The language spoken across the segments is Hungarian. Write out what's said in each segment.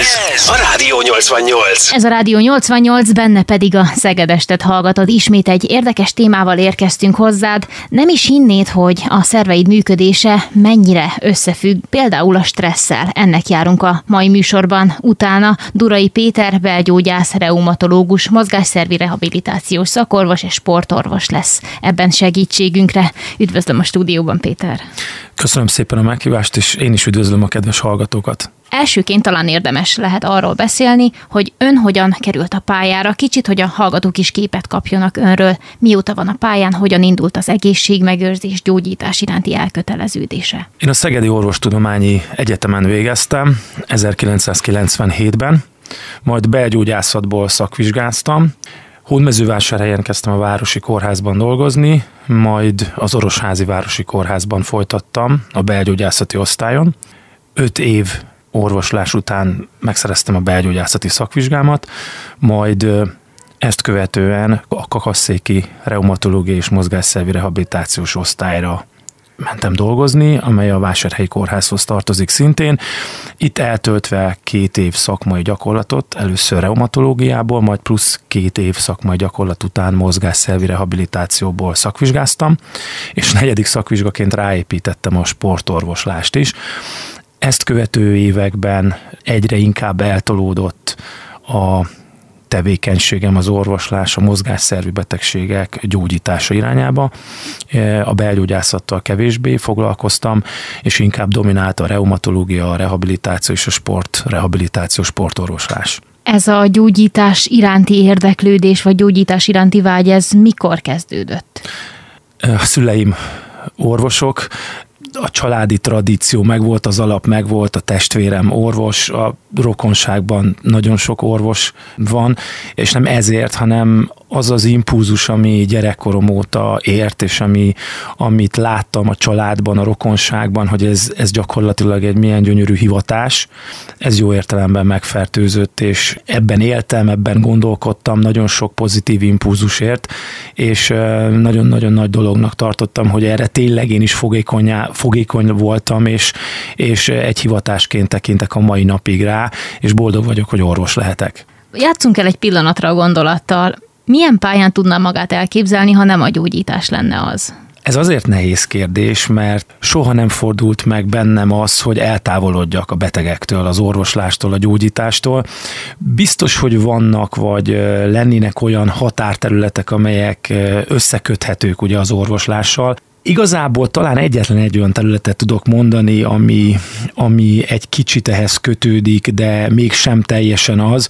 Ez a Rádió 88. Ez a Rádió 88, benne pedig a Szegedestet hallgatod. Ismét egy érdekes témával érkeztünk hozzád. Nem is hinnéd, hogy a szerveid működése mennyire összefügg például a stresszel. Ennek járunk a mai műsorban. Utána Durai Péter, belgyógyász, reumatológus, mozgásszervi rehabilitációs szakorvos és sportorvos lesz. Ebben segítségünkre. Üdvözlöm a stúdióban, Péter. Köszönöm szépen a meghívást, és én is üdvözlöm a kedves hallgatókat. Elsőként talán érdemes lehet arról beszélni, hogy ön hogyan került a pályára, kicsit, hogy a hallgatók is képet kapjanak önről, mióta van a pályán, hogyan indult az egészségmegőrzés, gyógyítás iránti elköteleződése. Én a Szegedi Orvostudományi Egyetemen végeztem 1997-ben, majd belgyógyászatból szakvizsgáztam, Hódmezővásárhelyen kezdtem a Városi Kórházban dolgozni, majd az Orosházi Városi Kórházban folytattam a belgyógyászati osztályon. Öt év orvoslás után megszereztem a belgyógyászati szakvizsgámat, majd ezt követően a kakasszéki reumatológiai és mozgásszervi rehabilitációs osztályra mentem dolgozni, amely a Vásárhelyi Kórházhoz tartozik szintén. Itt eltöltve két év szakmai gyakorlatot, először reumatológiából, majd plusz két év szakmai gyakorlat után mozgásszervi rehabilitációból szakvizsgáztam, és negyedik szakvizsgaként ráépítettem a sportorvoslást is. Ezt követő években egyre inkább eltolódott a tevékenységem az orvoslás, a mozgásszervi betegségek gyógyítása irányába. E, a belgyógyászattal kevésbé foglalkoztam, és inkább dominált a reumatológia, a rehabilitáció és a sport, rehabilitáció, sportorvoslás. Ez a gyógyítás iránti érdeklődés, vagy gyógyítás iránti vágy, ez mikor kezdődött? A szüleim orvosok, a családi tradíció megvolt, az alap megvolt, a testvérem orvos, a rokonságban nagyon sok orvos van, és nem ezért, hanem az az impulzus, ami gyerekkorom óta ért, és ami, amit láttam a családban, a rokonságban, hogy ez, ez gyakorlatilag egy milyen gyönyörű hivatás, ez jó értelemben megfertőzött, és ebben éltem, ebben gondolkodtam, nagyon sok pozitív impulzusért, és nagyon-nagyon nagy dolognak tartottam, hogy erre tényleg én is fogékony voltam, és, és egy hivatásként tekintek a mai napig rá, és boldog vagyok, hogy orvos lehetek. Játszunk el egy pillanatra a gondolattal. Milyen pályán tudná magát elképzelni, ha nem a gyógyítás lenne az? Ez azért nehéz kérdés, mert soha nem fordult meg bennem az, hogy eltávolodjak a betegektől, az orvoslástól, a gyógyítástól. Biztos, hogy vannak, vagy lennének olyan határterületek, amelyek összeköthetők ugye az orvoslással, Igazából talán egyetlen egy olyan területet tudok mondani, ami, ami egy kicsit ehhez kötődik, de mégsem teljesen az,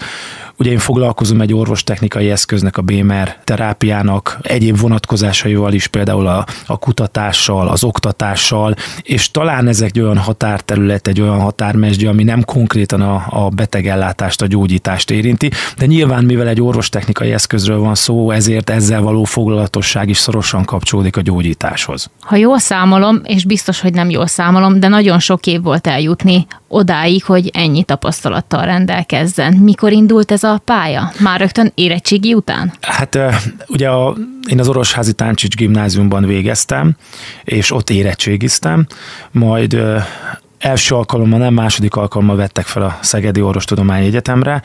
Ugye én foglalkozom egy orvostechnikai eszköznek, a BMR terápiának egyéb vonatkozásaival is, például a, a kutatással, az oktatással, és talán ezek egy olyan határterület, egy olyan határmesdje, ami nem konkrétan a, a betegellátást, a gyógyítást érinti, de nyilván mivel egy orvostechnikai eszközről van szó, ezért ezzel való foglalatosság is szorosan kapcsolódik a gyógyításhoz. Ha jól számolom, és biztos, hogy nem jól számolom, de nagyon sok év volt eljutni odáig, hogy ennyi tapasztalattal rendelkezzen. Mikor indult ez a pálya? Már rögtön érettségi után? Hát ugye a, én az Orosházi Táncsics gimnáziumban végeztem, és ott érettségiztem, majd első alkalommal, nem második alkalommal vettek fel a Szegedi Orvostudományi Egyetemre,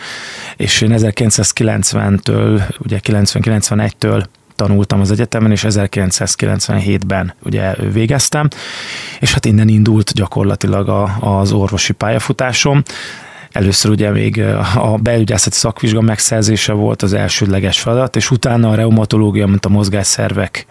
és én 1990-től, ugye 90-91-től tanultam az egyetemen, és 1997-ben ugye végeztem, és hát innen indult gyakorlatilag a, az orvosi pályafutásom. Először ugye még a belügyászati szakvizsga megszerzése volt az elsődleges feladat, és utána a reumatológia, mint a mozgásszervek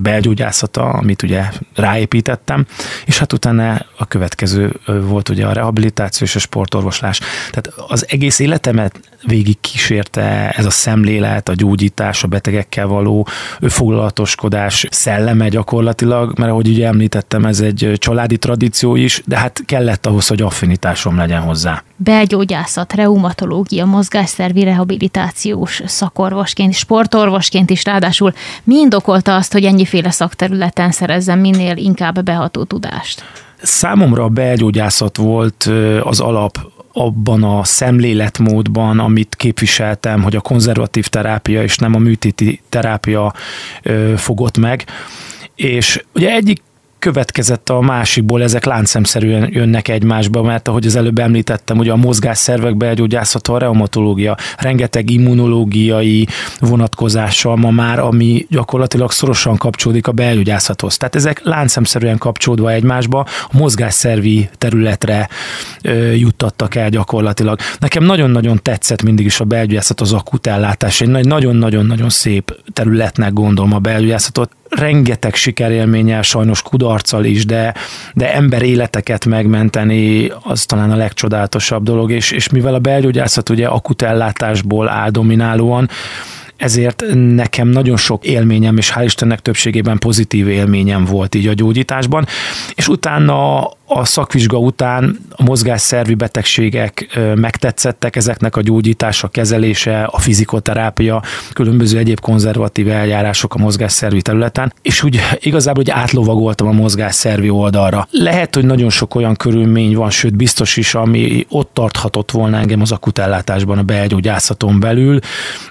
belgyógyászata, amit ugye ráépítettem, és hát utána a következő volt ugye a rehabilitáció és a sportorvoslás. Tehát az egész életemet végig kísérte ez a szemlélet, a gyógyítás, a betegekkel való foglalatoskodás szelleme gyakorlatilag, mert ahogy ugye említettem, ez egy családi tradíció is, de hát kellett ahhoz, hogy affinitásom legyen hozzá. Belgyógyászat, reumatológia, mozgásszervi rehabilitációs szakorvosként, sportorvosként is ráadásul mi indokolta azt, hogy ennyiféle szakterületen szerezzen minél inkább beható tudást? Számomra a belgyógyászat volt az alap abban a szemléletmódban, amit képviseltem, hogy a konzervatív terápia és nem a műtéti terápia fogott meg. És ugye egyik következett a másikból, ezek láncszemszerűen jönnek egymásba, mert ahogy az előbb említettem, ugye a mozgásszervek belgyógyászata, a reumatológia, rengeteg immunológiai vonatkozással ma már, ami gyakorlatilag szorosan kapcsolódik a belgyógyászathoz. Tehát ezek láncszemszerűen kapcsolódva egymásba, a mozgásszervi területre ö, juttattak el gyakorlatilag. Nekem nagyon-nagyon tetszett mindig is a belgyógyászat, az akut ellátás. Egy nagyon-nagyon-nagyon szép területnek gondolom a belgyógyászatot rengeteg sikerélménnyel, sajnos kudarccal is, de, de ember életeket megmenteni, az talán a legcsodálatosabb dolog, és, és mivel a belgyógyászat ugye akut ellátásból áll dominálóan, ezért nekem nagyon sok élményem, és hál' Istennek többségében pozitív élményem volt így a gyógyításban, és utána a szakvizsga után a mozgásszervi betegségek megtetszettek, ezeknek a gyógyítása, kezelése, a fizikoterápia, különböző egyéb konzervatív eljárások a mozgásszervi területen, és úgy igazából hogy átlovagoltam a mozgásszervi oldalra. Lehet, hogy nagyon sok olyan körülmény van, sőt biztos is, ami ott tarthatott volna engem az akutellátásban a belgyógyászaton belül,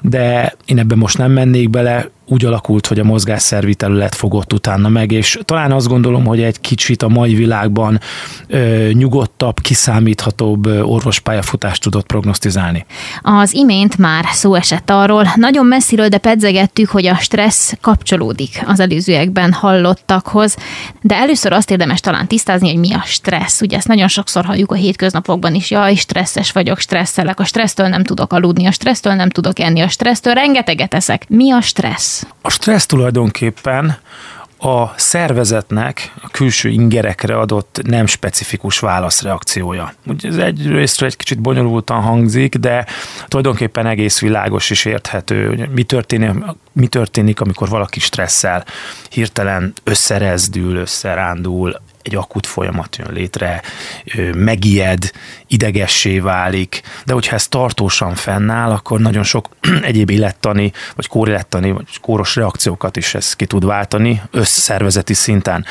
de én ebben most nem mennék bele, úgy alakult, hogy a mozgásszervi terület fogott utána meg, és talán azt gondolom, hogy egy kicsit a mai világban ö, nyugodtabb, kiszámíthatóbb orvospályafutást tudott prognosztizálni. Az imént már szó esett arról, nagyon messziről, de pedzegettük, hogy a stressz kapcsolódik az előzőekben hallottakhoz, de először azt érdemes talán tisztázni, hogy mi a stressz. Ugye ezt nagyon sokszor halljuk a hétköznapokban is, jaj, stresszes vagyok, stresszelek, a stressztől nem tudok aludni, a stressztől nem tudok enni, a stressztől rengeteget eszek. Mi a stressz? A stressz tulajdonképpen a szervezetnek a külső ingerekre adott nem specifikus válaszreakciója. Ugye ez egyrésztről egy kicsit bonyolultan hangzik, de tulajdonképpen egész világos és érthető, hogy mi történik, mi történik, amikor valaki stresszel, hirtelen összerezdül, összerándul, egy akut folyamat jön létre, megijed, idegessé válik, de hogyha ez tartósan fennáll, akkor nagyon sok egyéb élettani, vagy kórélettani, vagy kóros reakciókat is ez ki tud váltani összszervezeti szinten.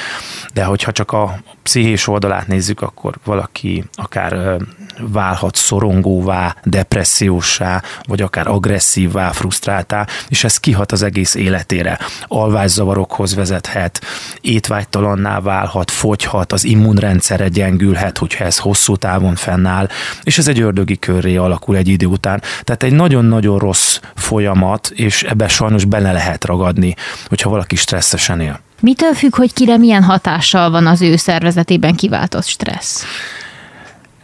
De hogyha csak a pszichés oldalát nézzük, akkor valaki akár válhat szorongóvá, depressziósá, vagy akár agresszívvá, frusztráltá, és ez kihat az egész életére. Alvászavarokhoz vezethet, étvágytalanná válhat, fogyhat, az immunrendszere gyengülhet, hogyha ez hosszú távon fennáll, és ez egy ördögi körré alakul egy idő után. Tehát egy nagyon-nagyon rossz folyamat, és ebbe sajnos bele lehet ragadni, hogyha valaki stresszesen él. Mitől függ, hogy kire milyen hatással van az ő szervezetében kiváltott stressz?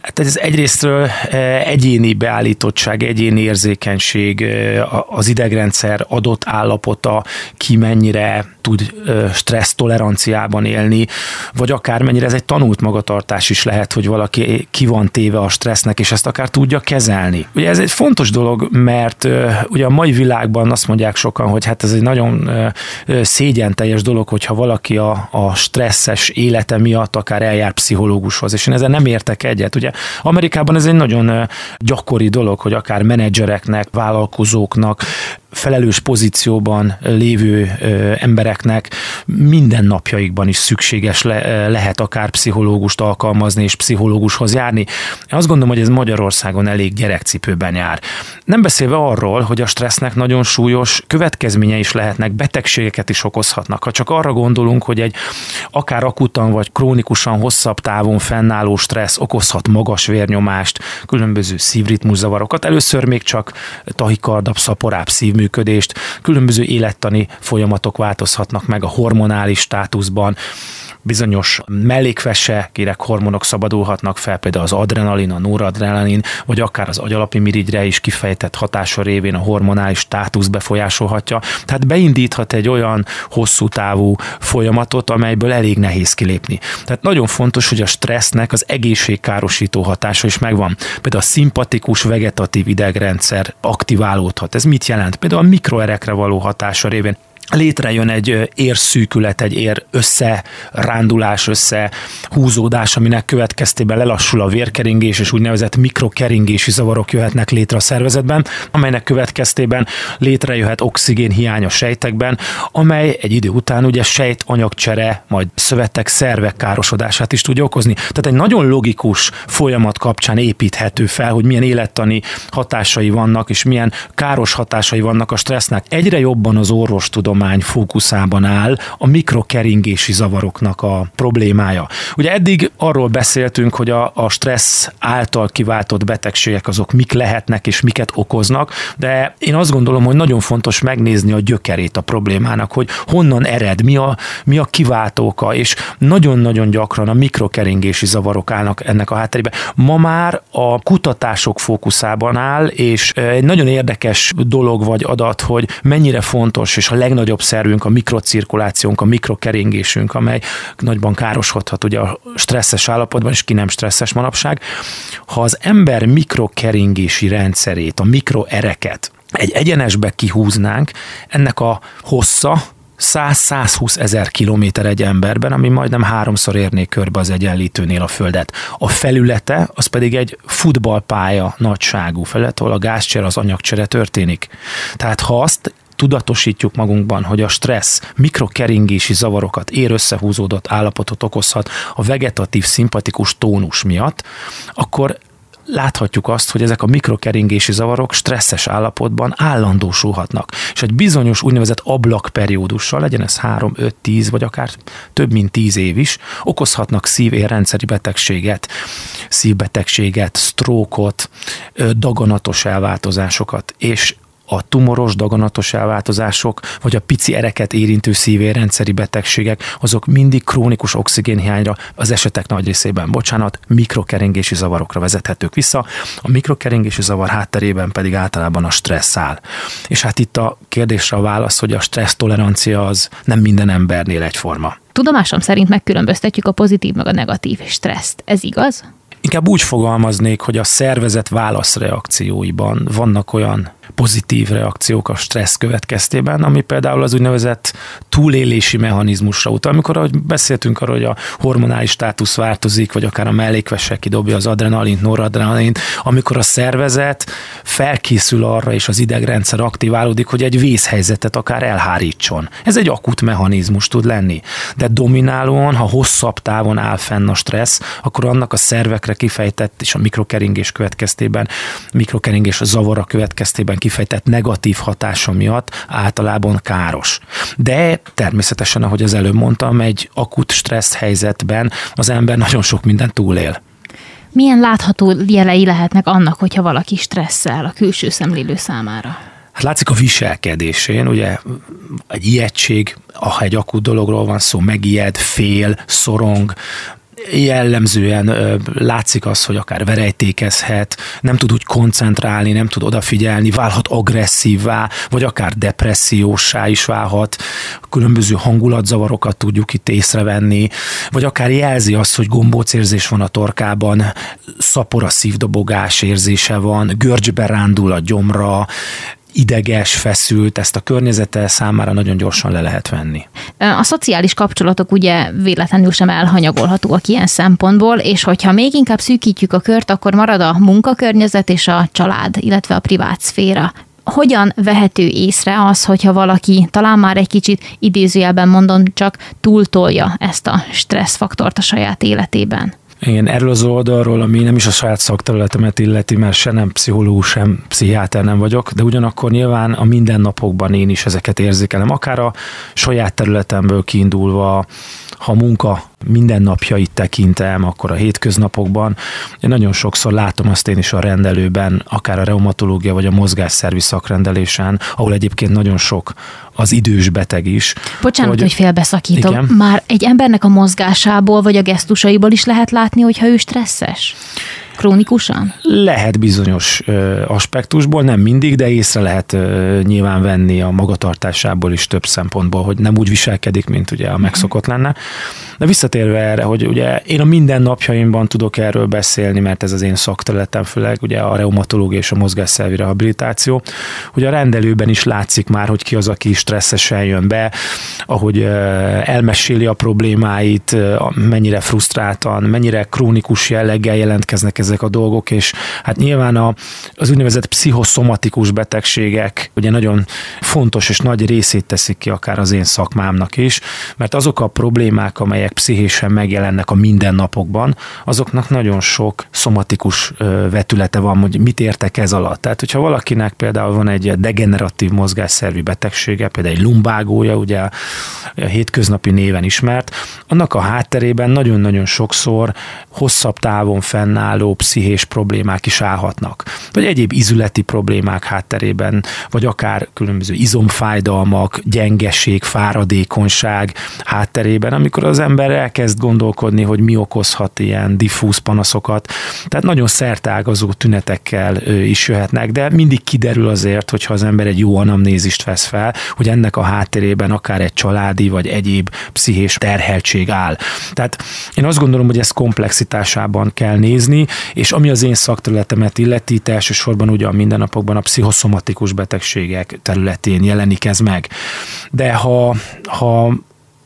Hát ez egyrésztről eh, egyéni beállítottság, egyéni érzékenység, eh, az idegrendszer adott állapota, ki mennyire tud stressz toleranciában élni, vagy akár mennyire ez egy tanult magatartás is lehet, hogy valaki ki van téve a stressznek, és ezt akár tudja kezelni. Ugye ez egy fontos dolog, mert ugye a mai világban azt mondják sokan, hogy hát ez egy nagyon szégyen teljes dolog, hogyha valaki a, a stresszes élete miatt akár eljár pszichológushoz, és én ezzel nem értek egyet. Ugye Amerikában ez egy nagyon gyakori dolog, hogy akár menedzsereknek, vállalkozóknak felelős pozícióban lévő embereknek minden napjaikban is szükséges le, lehet akár pszichológust alkalmazni és pszichológushoz járni. Én azt gondolom, hogy ez Magyarországon elég gyerekcipőben jár. Nem beszélve arról, hogy a stressznek nagyon súlyos következménye is lehetnek, betegségeket is okozhatnak. Ha csak arra gondolunk, hogy egy akár akutan vagy krónikusan hosszabb távon fennálló stressz okozhat magas vérnyomást, különböző szívritmuszavarokat, először még csak tahikardabb, szaporább szívmű működést, különböző élettani folyamatok változhatnak meg a hormonális státuszban, bizonyos mellékvese, kérek hormonok szabadulhatnak fel, például az adrenalin, a noradrenalin, vagy akár az agyalapi mirigyre is kifejtett hatása révén a hormonális státusz befolyásolhatja. Tehát beindíthat egy olyan hosszú távú folyamatot, amelyből elég nehéz kilépni. Tehát nagyon fontos, hogy a stressznek az egészségkárosító hatása is megvan. Például a szimpatikus vegetatív idegrendszer aktiválódhat. Ez mit jelent? Például a mikroerekre való hatása révén létrejön egy érszűkület, egy ér összerándulás, összehúzódás, aminek következtében lelassul a vérkeringés, és úgynevezett mikrokeringési zavarok jöhetnek létre a szervezetben, amelynek következtében létrejöhet oxigén hiány a sejtekben, amely egy idő után ugye sejtanyagcsere, majd szövetek, szervek károsodását is tudja okozni. Tehát egy nagyon logikus folyamat kapcsán építhető fel, hogy milyen élettani hatásai vannak, és milyen káros hatásai vannak a stressznek. Egyre jobban az orvos tudom tudomány fókuszában áll a mikrokeringési zavaroknak a problémája. Ugye eddig arról beszéltünk, hogy a, a stressz által kiváltott betegségek azok mik lehetnek és miket okoznak, de én azt gondolom, hogy nagyon fontos megnézni a gyökerét a problémának, hogy honnan ered, mi a, mi a kiváltóka, és nagyon-nagyon gyakran a mikrokeringési zavarok állnak ennek a hátterében. Ma már a kutatások fókuszában áll, és egy nagyon érdekes dolog vagy adat, hogy mennyire fontos, és a legnagyobb szervünk a mikrocirkulációnk, a mikrokeringésünk, amely nagyban károsodhat ugye a stresszes állapotban, és ki nem stresszes manapság. Ha az ember mikrokeringési rendszerét, a mikroereket egy egyenesbe kihúznánk, ennek a hossza 100-120 ezer kilométer egy emberben, ami majdnem háromszor érné körbe az egyenlítőnél a Földet. A felülete az pedig egy futballpálya nagyságú felület, ahol a gázcsere, az anyagcsere történik. Tehát ha azt tudatosítjuk magunkban, hogy a stressz mikrokeringési zavarokat, ér összehúzódott állapotot okozhat a vegetatív szimpatikus tónus miatt, akkor láthatjuk azt, hogy ezek a mikrokeringési zavarok stresszes állapotban állandósulhatnak. És egy bizonyos úgynevezett ablakperiódussal, legyen ez 3, 5, 10 vagy akár több mint 10 év is, okozhatnak szívérrendszeri betegséget, szívbetegséget, sztrókot, daganatos elváltozásokat. És a tumoros, daganatos elváltozások, vagy a pici ereket érintő szívérrendszeri betegségek, azok mindig krónikus oxigénhiányra, az esetek nagy részében, bocsánat, mikrokeringési zavarokra vezethetők vissza. A mikrokeringési zavar hátterében pedig általában a stressz áll. És hát itt a kérdésre a válasz, hogy a stressz tolerancia az nem minden embernél egyforma. Tudomásom szerint megkülönböztetjük a pozitív meg a negatív stresszt. Ez igaz? Inkább úgy fogalmaznék, hogy a szervezet válaszreakcióiban vannak olyan pozitív reakciók a stressz következtében, ami például az úgynevezett túlélési mechanizmusra utal. Amikor ahogy beszéltünk arról, hogy a hormonális státusz változik, vagy akár a mellékvese kidobja az adrenalint, noradrenalint, amikor a szervezet felkészül arra, és az idegrendszer aktiválódik, hogy egy vészhelyzetet akár elhárítson. Ez egy akut mechanizmus tud lenni. De dominálóan, ha hosszabb távon áll fenn a stressz, akkor annak a szervekre kifejtett, és a mikrokeringés következtében, mikrokeringés zavara következtében kifejtett negatív hatása miatt általában káros. De természetesen, ahogy az előbb mondtam, egy akut stressz helyzetben az ember nagyon sok mindent túlél. Milyen látható jelei lehetnek annak, hogyha valaki stresszel a külső szemlélő számára? Hát látszik a viselkedésén, ugye egy ijegység, ha egy akut dologról van szó, megijed, fél, szorong, jellemzően látszik az, hogy akár verejtékezhet, nem tud úgy koncentrálni, nem tud odafigyelni, válhat agresszívvá, vagy akár depressziósá is válhat, különböző hangulatzavarokat tudjuk itt észrevenni, vagy akár jelzi azt, hogy gombócérzés van a torkában, szapor a szívdobogás érzése van, görcsbe rándul a gyomra, ideges, feszült, ezt a környezete számára nagyon gyorsan le lehet venni. A szociális kapcsolatok ugye véletlenül sem elhanyagolhatóak ilyen szempontból, és hogyha még inkább szűkítjük a kört, akkor marad a munkakörnyezet és a család, illetve a privát szféra hogyan vehető észre az, hogyha valaki talán már egy kicsit idézőjelben mondom, csak túltolja ezt a stresszfaktort a saját életében? Igen, erről az oldalról, ami nem is a saját szakterületemet illeti, mert se nem pszichológus, sem pszichiáter nem vagyok, de ugyanakkor nyilván a mindennapokban én is ezeket érzékelem, akár a saját területemből kiindulva, ha munka mindennapjait tekintem, akkor a hétköznapokban. Én nagyon sokszor látom azt én is a rendelőben, akár a reumatológia vagy a mozgásszervi szakrendelésen, ahol egyébként nagyon sok az idős beteg is. Bocsánat, hogy, hogy félbeszakítom. Igen? Már egy embernek a mozgásából vagy a gesztusaiból is lehet látni, hogyha ő stresszes? Krónikusan? Lehet bizonyos ö, aspektusból, nem mindig, de észre lehet ö, nyilván venni a magatartásából is több szempontból, hogy nem úgy viselkedik, mint ugye a megszokott lenne. De visszatérve erre, hogy ugye én a mindennapjaimban tudok erről beszélni, mert ez az én szakterületem, főleg ugye a reumatológia és a mozgásszervi rehabilitáció, hogy a rendelőben is látszik már, hogy ki az, aki stresszesen jön be, ahogy elmeséli a problémáit, mennyire frusztráltan, mennyire krónikus jelleggel jelentkeznek ezek a dolgok, és hát nyilván a, az úgynevezett pszichoszomatikus betegségek ugye nagyon fontos és nagy részét teszik ki akár az én szakmámnak is, mert azok a problémák, amelyek pszichésen megjelennek a mindennapokban, azoknak nagyon sok szomatikus vetülete van, hogy mit értek ez alatt. Tehát, hogyha valakinek például van egy degeneratív mozgásszervi betegsége, például egy lumbágója, ugye a hétköznapi néven ismert, annak a hátterében nagyon-nagyon sokszor hosszabb távon fennálló pszichés problémák is állhatnak. Vagy egyéb izületi problémák hátterében, vagy akár különböző izomfájdalmak, gyengeség, fáradékonyság hátterében, amikor az ember elkezd gondolkodni, hogy mi okozhat ilyen diffúz panaszokat. Tehát nagyon szertágazó tünetekkel is jöhetnek, de mindig kiderül azért, hogyha az ember egy jó anamnézist vesz fel, hogy ennek a hátterében akár egy családi vagy egyéb pszichés terheltség áll. Tehát én azt gondolom, hogy ezt komplexitásában kell nézni, és ami az én szakterületemet illeti, elsősorban ugye a mindennapokban a pszichoszomatikus betegségek területén jelenik ez meg. De ha, ha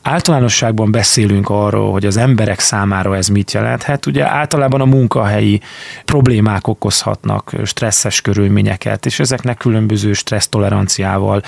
általánosságban beszélünk arról, hogy az emberek számára ez mit jelenthet, ugye általában a munkahelyi problémák okozhatnak stresszes körülményeket, és ezeknek különböző stressztoleranciával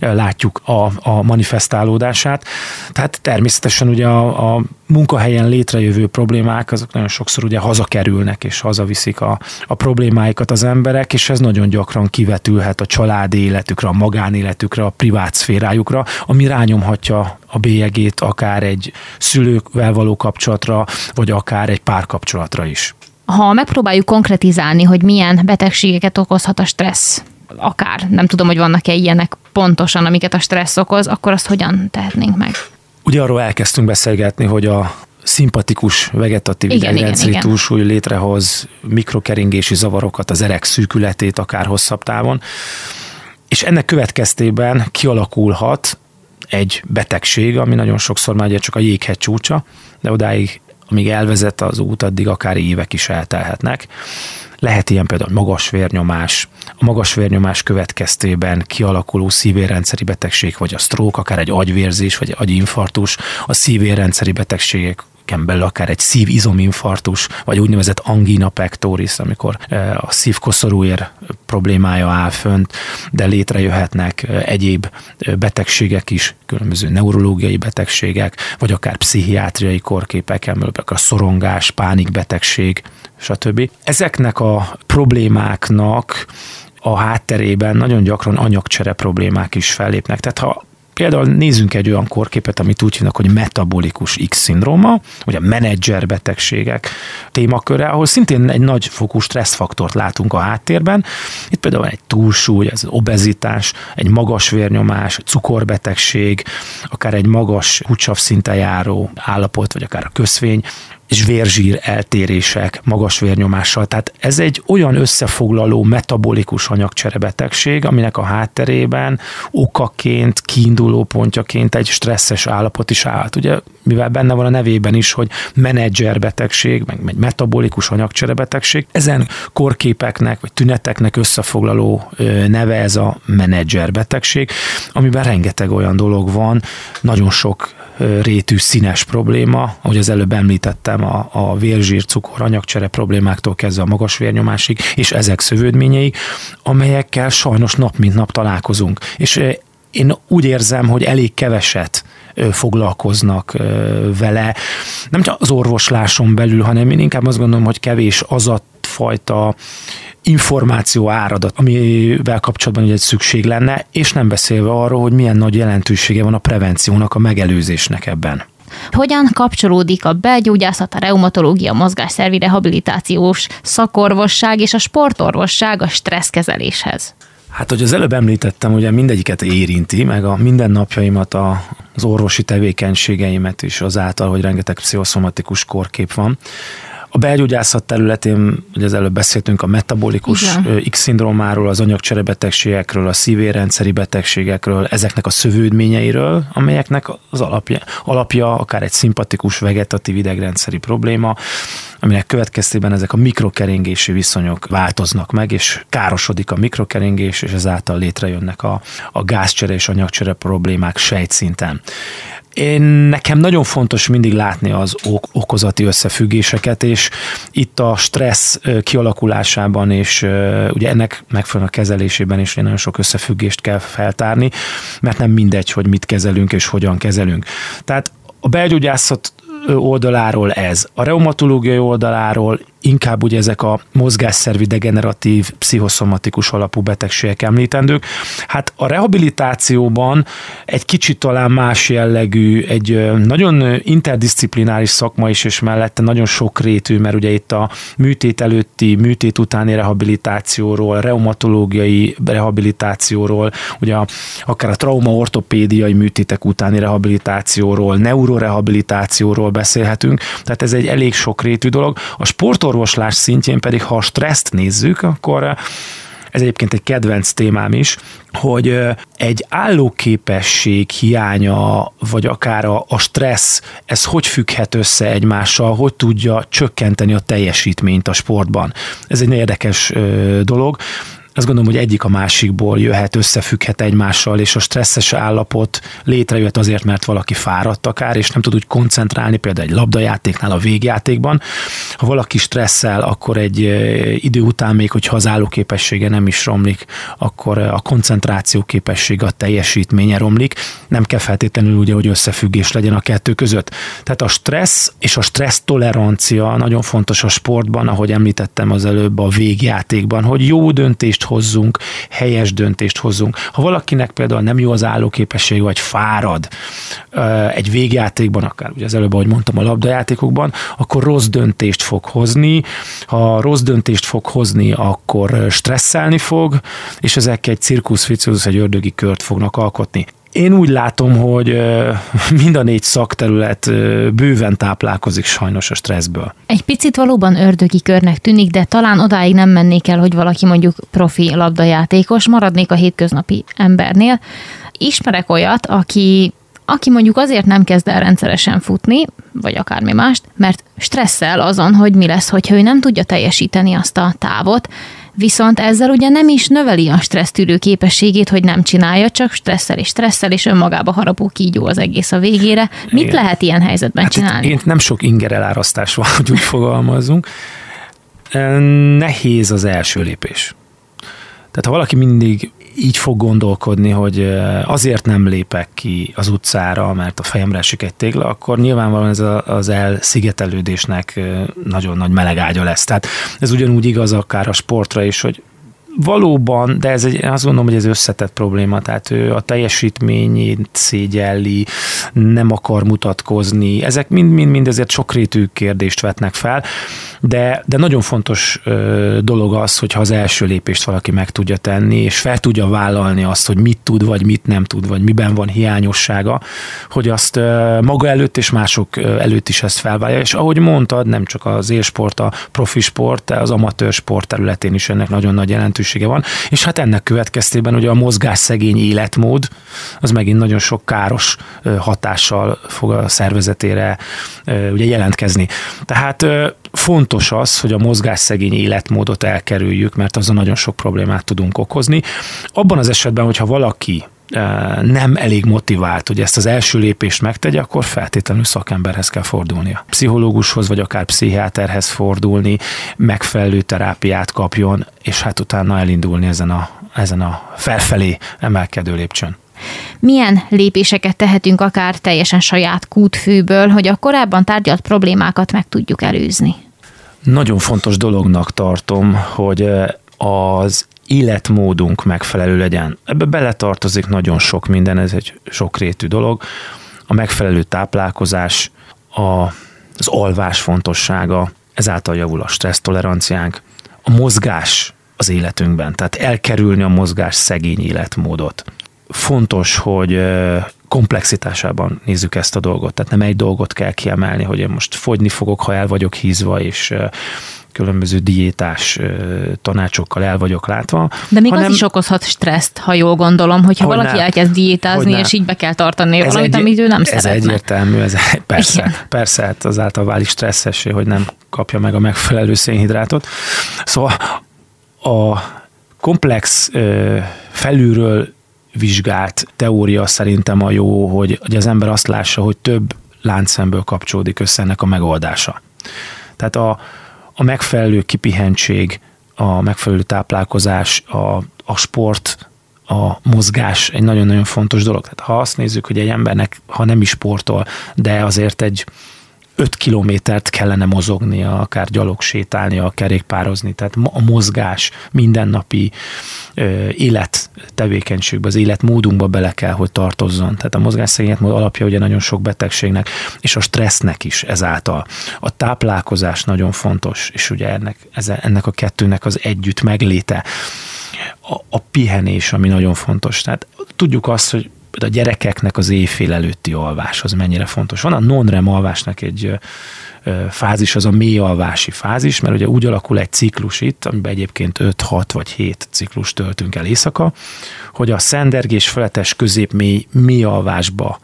látjuk a, a manifestálódását. Tehát természetesen ugye a, a munkahelyen létrejövő problémák, azok nagyon sokszor ugye hazakerülnek, és hazaviszik a, a problémáikat az emberek, és ez nagyon gyakran kivetülhet a családi életükre, a magánéletükre, a privát szférájukra, ami rányomhatja a bélyegét akár egy szülőkvel való kapcsolatra, vagy akár egy párkapcsolatra is. Ha megpróbáljuk konkretizálni, hogy milyen betegségeket okozhat a stressz, akár nem tudom, hogy vannak-e ilyenek pontosan, amiket a stressz okoz, akkor azt hogyan tehetnénk meg? Ugye arról elkezdtünk beszélgetni, hogy a szimpatikus vegetatív idegrendszeri túlsúly létrehoz mikrokeringési zavarokat, az erek szűkületét akár hosszabb távon, és ennek következtében kialakulhat egy betegség, ami nagyon sokszor már csak a jéghegy csúcsa, de odáig, amíg elvezet az út, addig akár évek is eltelhetnek. Lehet ilyen például magas vérnyomás, a magas vérnyomás következtében kialakuló szívérrendszeri betegség, vagy a stroke, akár egy agyvérzés, vagy egy agyinfarktus, a szívérrendszeri betegségek belül akár egy szívizominfarktus, vagy úgynevezett angina pectoris, amikor e, a szívkoszorúér problémája áll fönt, de létrejöhetnek e, egyéb e, betegségek is, különböző neurológiai betegségek, vagy akár pszichiátriai korképek, a szorongás, pánikbetegség, stb. Ezeknek a problémáknak a hátterében nagyon gyakran anyagcsere problémák is fellépnek. Tehát ha Például nézzünk egy olyan korképet, amit úgy hívnak, hogy metabolikus X-szindróma, vagy a menedzser betegségek témaköre, ahol szintén egy nagy fokú stresszfaktort látunk a háttérben. Itt például egy túlsúly, ez obezitás, egy magas vérnyomás, cukorbetegség, akár egy magas húcsav szinten járó állapot, vagy akár a köszvény, és vérzsír eltérések, magas vérnyomással. Tehát ez egy olyan összefoglaló metabolikus anyagcserebetegség, aminek a hátterében okaként, kiinduló pontjaként egy stresszes állapot is állt. Ugye, mivel benne van a nevében is, hogy menedzserbetegség, meg egy metabolikus anyagcserebetegség, ezen korképeknek vagy tüneteknek összefoglaló neve ez a menedzserbetegség, amiben rengeteg olyan dolog van, nagyon sok rétű színes probléma, ahogy az előbb említettem, a, a vérzsír, cukor, anyagcsere problémáktól kezdve a magas vérnyomásig, és ezek szövődményei, amelyekkel sajnos nap mint nap találkozunk. És én úgy érzem, hogy elég keveset foglalkoznak vele, nem csak az orvosláson belül, hanem én inkább azt gondolom, hogy kevés az a fajta információ áradat, amivel kapcsolatban egy szükség lenne, és nem beszélve arról, hogy milyen nagy jelentősége van a prevenciónak, a megelőzésnek ebben. Hogyan kapcsolódik a belgyógyászat, a reumatológia, mozgásszervi rehabilitációs szakorvosság és a sportorvosság a stresszkezeléshez? Hát, hogy az előbb említettem, ugye mindegyiket érinti, meg a mindennapjaimat, a, az orvosi tevékenységeimet is azáltal, hogy rengeteg pszichoszomatikus korkép van. A belgyógyászat területén, ugye az előbb beszéltünk a metabolikus X-szindrómáról, az anyagcserebetegségekről, a szívérendszeri betegségekről, ezeknek a szövődményeiről, amelyeknek az alapja, alapja akár egy szimpatikus vegetatív idegrendszeri probléma, aminek következtében ezek a mikrokeringési viszonyok változnak meg, és károsodik a mikrokeringés, és ezáltal létrejönnek a, a gázcsere és anyagcsere problémák sejtszinten. Én nekem nagyon fontos mindig látni az ok- okozati összefüggéseket, és itt a stressz kialakulásában és ugye ennek megfelelően a kezelésében is nagyon sok összefüggést kell feltárni, mert nem mindegy, hogy mit kezelünk és hogyan kezelünk. Tehát a belgyógyászat oldaláról ez, a reumatológiai oldaláról inkább ugye ezek a mozgásszervi degeneratív, pszichoszomatikus alapú betegségek említendők. Hát a rehabilitációban egy kicsit talán más jellegű, egy nagyon interdisziplináris szakma is, és mellette nagyon sokrétű, mert ugye itt a műtét előtti, műtét utáni rehabilitációról, reumatológiai rehabilitációról, ugye akár a trauma-ortopédiai műtétek utáni rehabilitációról, neurorehabilitációról beszélhetünk, tehát ez egy elég sokrétű dolog. A sportor orvoslás szintjén pedig, ha a stresszt nézzük, akkor eh, ez egyébként egy kedvenc témám is, hogy eh, egy állóképesség hiánya, vagy akár a, a stressz, ez hogy függhet össze egymással, hogy tudja csökkenteni a teljesítményt a sportban. Ez egy érdekes eh, dolog azt gondolom, hogy egyik a másikból jöhet, összefügghet egymással, és a stresszes állapot létrejött azért, mert valaki fáradt akár, és nem tud úgy koncentrálni, például egy labdajátéknál a végjátékban. Ha valaki stresszel, akkor egy idő után még, hogyha az állóképessége nem is romlik, akkor a koncentráció képessége, a teljesítménye romlik. Nem kell feltétlenül ugye, hogy összefüggés legyen a kettő között. Tehát a stressz és a stressz tolerancia nagyon fontos a sportban, ahogy említettem az előbb a végjátékban, hogy jó döntést hozzunk, helyes döntést hozzunk. Ha valakinek például nem jó az állóképesség, vagy fárad egy végjátékban, akár ugye az előbb, ahogy mondtam, a labdajátékokban, akkor rossz döntést fog hozni. Ha rossz döntést fog hozni, akkor stresszelni fog, és ezek egy cirkusz egy ördögi kört fognak alkotni. Én úgy látom, hogy mind a négy szakterület bőven táplálkozik sajnos a stresszből. Egy picit valóban ördögi körnek tűnik, de talán odáig nem mennék el, hogy valaki mondjuk profi labdajátékos, maradnék a hétköznapi embernél. Ismerek olyat, aki aki mondjuk azért nem kezd el rendszeresen futni, vagy akármi mást, mert stresszel azon, hogy mi lesz, hogyha ő nem tudja teljesíteni azt a távot, viszont ezzel ugye nem is növeli a stressztűrő képességét, hogy nem csinálja, csak stresszel és stresszel, és önmagába harapó kígyó az egész a végére. Mit Igen. lehet ilyen helyzetben hát csinálni? Én nem sok inger elárasztás van, hogy úgy fogalmazunk. Nehéz az első lépés. Tehát ha valaki mindig így fog gondolkodni, hogy azért nem lépek ki az utcára, mert a fejemre esik egy tégla, akkor nyilvánvalóan ez az elszigetelődésnek nagyon nagy melegágya lesz. Tehát ez ugyanúgy igaz akár a sportra is, hogy valóban, de ez egy, azt gondolom, hogy ez összetett probléma, tehát ő a teljesítményét szégyelli, nem akar mutatkozni, ezek mind-mind-mind ezért sokrétű kérdést vetnek fel, de, de nagyon fontos dolog az, hogyha az első lépést valaki meg tudja tenni, és fel tudja vállalni azt, hogy mit tud, vagy mit nem tud, vagy miben van hiányossága, hogy azt maga előtt és mások előtt is ezt felvállalja, és ahogy mondtad, nem csak az élsport, a profi sport, az amatőr sport területén is ennek nagyon nagy jelentősége van, és hát ennek következtében ugye a mozgás szegény életmód, az megint nagyon sok káros hatással fog a szervezetére ugye jelentkezni. Tehát fontos az, hogy a mozgásszegény életmódot elkerüljük, mert azon nagyon sok problémát tudunk okozni. Abban az esetben, hogyha valaki nem elég motivált, hogy ezt az első lépést megtegye, akkor feltétlenül szakemberhez kell fordulnia. Pszichológushoz vagy akár pszichiáterhez fordulni, megfelelő terápiát kapjon, és hát utána elindulni ezen a, ezen a felfelé emelkedő lépcsőn. Milyen lépéseket tehetünk akár teljesen saját kútfőből, hogy a korábban tárgyalt problémákat meg tudjuk előzni? Nagyon fontos dolognak tartom, hogy az életmódunk megfelelő legyen. Ebbe beletartozik nagyon sok minden, ez egy sokrétű dolog. A megfelelő táplálkozás, a, az alvás fontossága, ezáltal javul a stressztoleranciánk, a mozgás az életünkben, tehát elkerülni a mozgás szegény életmódot. Fontos, hogy komplexitásában nézzük ezt a dolgot. Tehát nem egy dolgot kell kiemelni, hogy én most fogyni fogok, ha el vagyok hízva, és különböző diétás tanácsokkal el vagyok látva. De még hanem, az is okozhat stresszt, ha jól gondolom, hogyha hogy valaki elkezd diétázni, és így be kell tartani ez valamit, egy, amit ő nem ez szeretne. Ez egyértelmű, ez persze, Igen. persze, hát azáltal válik stresszessé, hogy nem kapja meg a megfelelő szénhidrátot. Szóval a komplex felülről vizsgált teória szerintem a jó, hogy, hogy az ember azt lássa, hogy több láncszemből kapcsolódik össze ennek a megoldása. Tehát a, a megfelelő kipihentség, a megfelelő táplálkozás, a, a sport, a mozgás egy nagyon-nagyon fontos dolog. Tehát ha azt nézzük, hogy egy embernek, ha nem is sportol, de azért egy 5 kilométert kellene mozognia, akár gyalog sétálnia, kerékpározni, tehát a mozgás mindennapi élet tevékenységbe, az életmódunkba bele kell, hogy tartozzon. Tehát a mozgásszegényet alapja ugye nagyon sok betegségnek, és a stressznek is ezáltal. A táplálkozás nagyon fontos, és ugye ennek, ennek a kettőnek az együtt megléte. A, a pihenés, ami nagyon fontos. Tehát tudjuk azt, hogy a gyerekeknek az éjfél előtti alvás az mennyire fontos. Van a non-REM alvásnak egy fázis, az a mély alvási fázis, mert ugye úgy alakul egy ciklus itt, amiben egyébként 5-6 vagy 7 ciklus töltünk el éjszaka, hogy a szendergés feletes közép mély, mély alvásba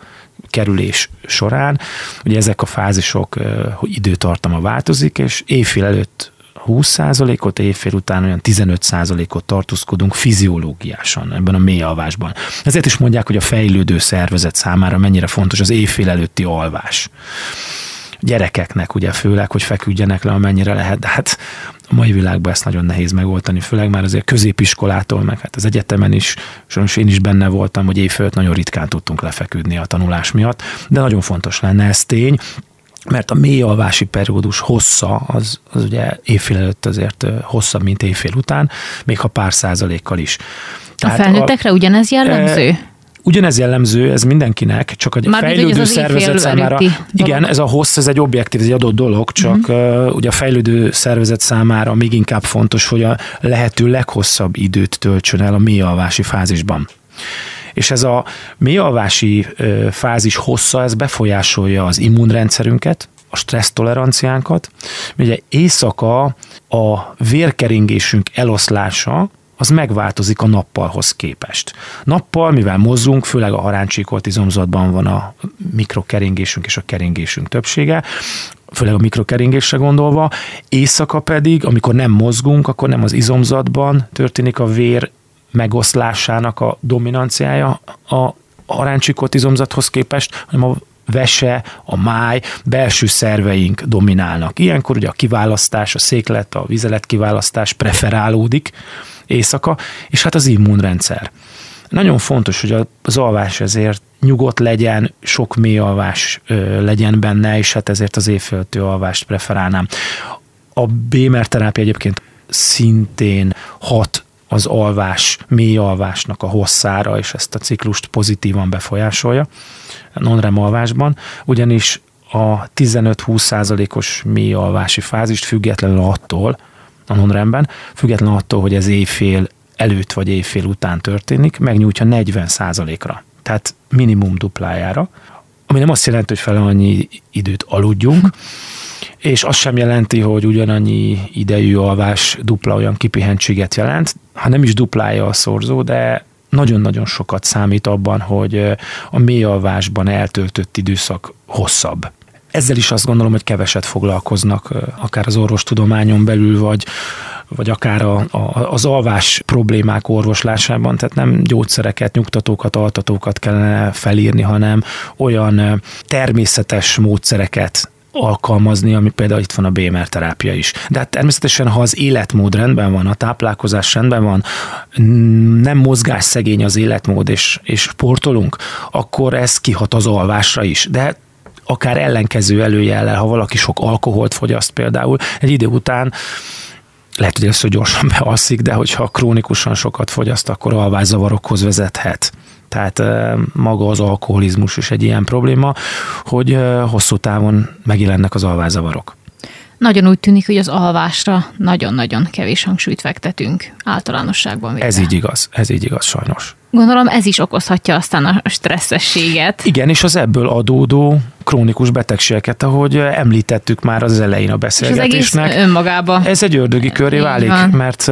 kerülés során, ugye ezek a fázisok hogy időtartama változik, és éjfél előtt 20%-ot, évfél után olyan 15%-ot tartózkodunk fiziológiásan ebben a mély alvásban. Ezért is mondják, hogy a fejlődő szervezet számára mennyire fontos az éjfél előtti alvás gyerekeknek ugye főleg, hogy feküdjenek le, amennyire lehet, de hát a mai világban ezt nagyon nehéz megoldani, főleg már azért középiskolától, meg hát az egyetemen is, sajnos én is benne voltam, hogy éjfélt nagyon ritkán tudtunk lefeküdni a tanulás miatt, de nagyon fontos lenne ez tény, mert a mély alvási periódus hossza, az, az ugye évfél előtt azért hosszabb, mint évfél után, még ha pár százalékkal is. Tehát a felnőttekre a, ugyanez jellemző? E, Ugyanez jellemző, ez mindenkinek, csak a Már fejlődő az szervezet számára. Igen, ez a hossz, ez egy objektív, ez egy adott dolog, csak uh-huh. ugye a fejlődő szervezet számára még inkább fontos, hogy a lehető leghosszabb időt töltsön el a mélyalvási fázisban és ez a mélyalvási fázis hossza, ez befolyásolja az immunrendszerünket, a stressztoleranciánkat. Ugye éjszaka a vérkeringésünk eloszlása, az megváltozik a nappalhoz képest. Nappal, mivel mozzunk, főleg a haráncsíkolt izomzatban van a mikrokeringésünk és a keringésünk többsége, főleg a mikrokeringésre gondolva, éjszaka pedig, amikor nem mozgunk, akkor nem az izomzatban történik a vér megoszlásának a dominanciája a aráncsikot izomzathoz képest, hanem a vese, a máj, belső szerveink dominálnak. Ilyenkor ugye a kiválasztás, a széklet, a vizelet kiválasztás preferálódik éjszaka, és hát az immunrendszer. Nagyon fontos, hogy az alvás ezért nyugodt legyen, sok mély alvás legyen benne, és hát ezért az évföltő alvást preferálnám. A Bémer terápia egyébként szintén hat az alvás, mély alvásnak a hosszára, és ezt a ciklust pozitívan befolyásolja non-REM alvásban, ugyanis a 15-20 százalékos mély alvási fázist függetlenül attól, a non függetlenül attól, hogy ez éjfél előtt vagy éjfél után történik, megnyújtja 40 százalékra, tehát minimum duplájára, ami nem azt jelenti, hogy fel annyi időt aludjunk, és az sem jelenti, hogy ugyanannyi idejű alvás dupla olyan kipihentséget jelent, ha nem is duplája a szorzó, de nagyon-nagyon sokat számít abban, hogy a mély alvásban eltöltött időszak hosszabb. Ezzel is azt gondolom, hogy keveset foglalkoznak, akár az orvostudományon belül, vagy, vagy akár a, a, az alvás problémák orvoslásában, tehát nem gyógyszereket, nyugtatókat, altatókat kellene felírni, hanem olyan természetes módszereket alkalmazni, ami például itt van a BMR terápia is. De hát természetesen, ha az életmód rendben van, a táplálkozás rendben van, nem mozgás szegény az életmód, és, és sportolunk, akkor ez kihat az alvásra is. De akár ellenkező előjellel, ha valaki sok alkoholt fogyaszt például, egy idő után lehet, hogy hogy gyorsan bealszik, de hogyha krónikusan sokat fogyaszt, akkor alvászavarokhoz vezethet. Tehát maga az alkoholizmus is egy ilyen probléma, hogy hosszú távon megjelennek az alvászavarok. Nagyon úgy tűnik, hogy az alvásra nagyon-nagyon kevés hangsúlyt fektetünk általánosságban. Véle. Ez így igaz, ez így igaz sajnos. Gondolom ez is okozhatja aztán a stresszességet. Igen, és az ebből adódó krónikus betegségeket, ahogy említettük már az elején a beszélgetésnek. És az önmagában. Ez egy ördögi köré válik, van. mert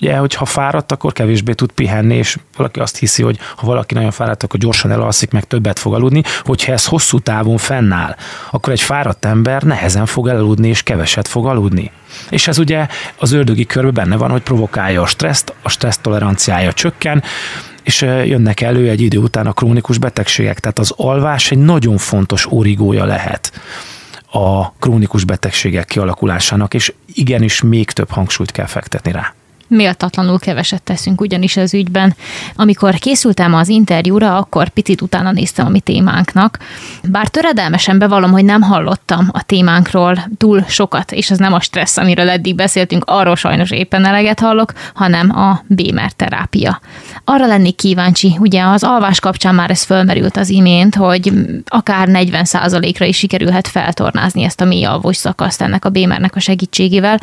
ugye, hogyha fáradt, akkor kevésbé tud pihenni, és valaki azt hiszi, hogy ha valaki nagyon fáradt, akkor gyorsan elalszik, meg többet fog aludni. Hogyha ez hosszú távon fennáll, akkor egy fáradt ember nehezen fog elaludni, és keveset fog aludni. És ez ugye az ördögi körben benne van, hogy provokálja a stresszt, a stressz toleranciája csökken, és jönnek elő egy idő után a krónikus betegségek. Tehát az alvás egy nagyon fontos origója lehet a krónikus betegségek kialakulásának, és igenis még több hangsúlyt kell fektetni rá méltatlanul keveset teszünk ugyanis az ügyben. Amikor készültem az interjúra, akkor picit utána néztem a mi témánknak. Bár töredelmesen bevallom, hogy nem hallottam a témánkról túl sokat, és az nem a stressz, amiről eddig beszéltünk, arról sajnos éppen eleget hallok, hanem a Bémer terápia. Arra lennék kíváncsi, ugye az alvás kapcsán már ez fölmerült az imént, hogy akár 40%-ra is sikerülhet feltornázni ezt a mély alvós szakaszt ennek a Bémernek a segítségével,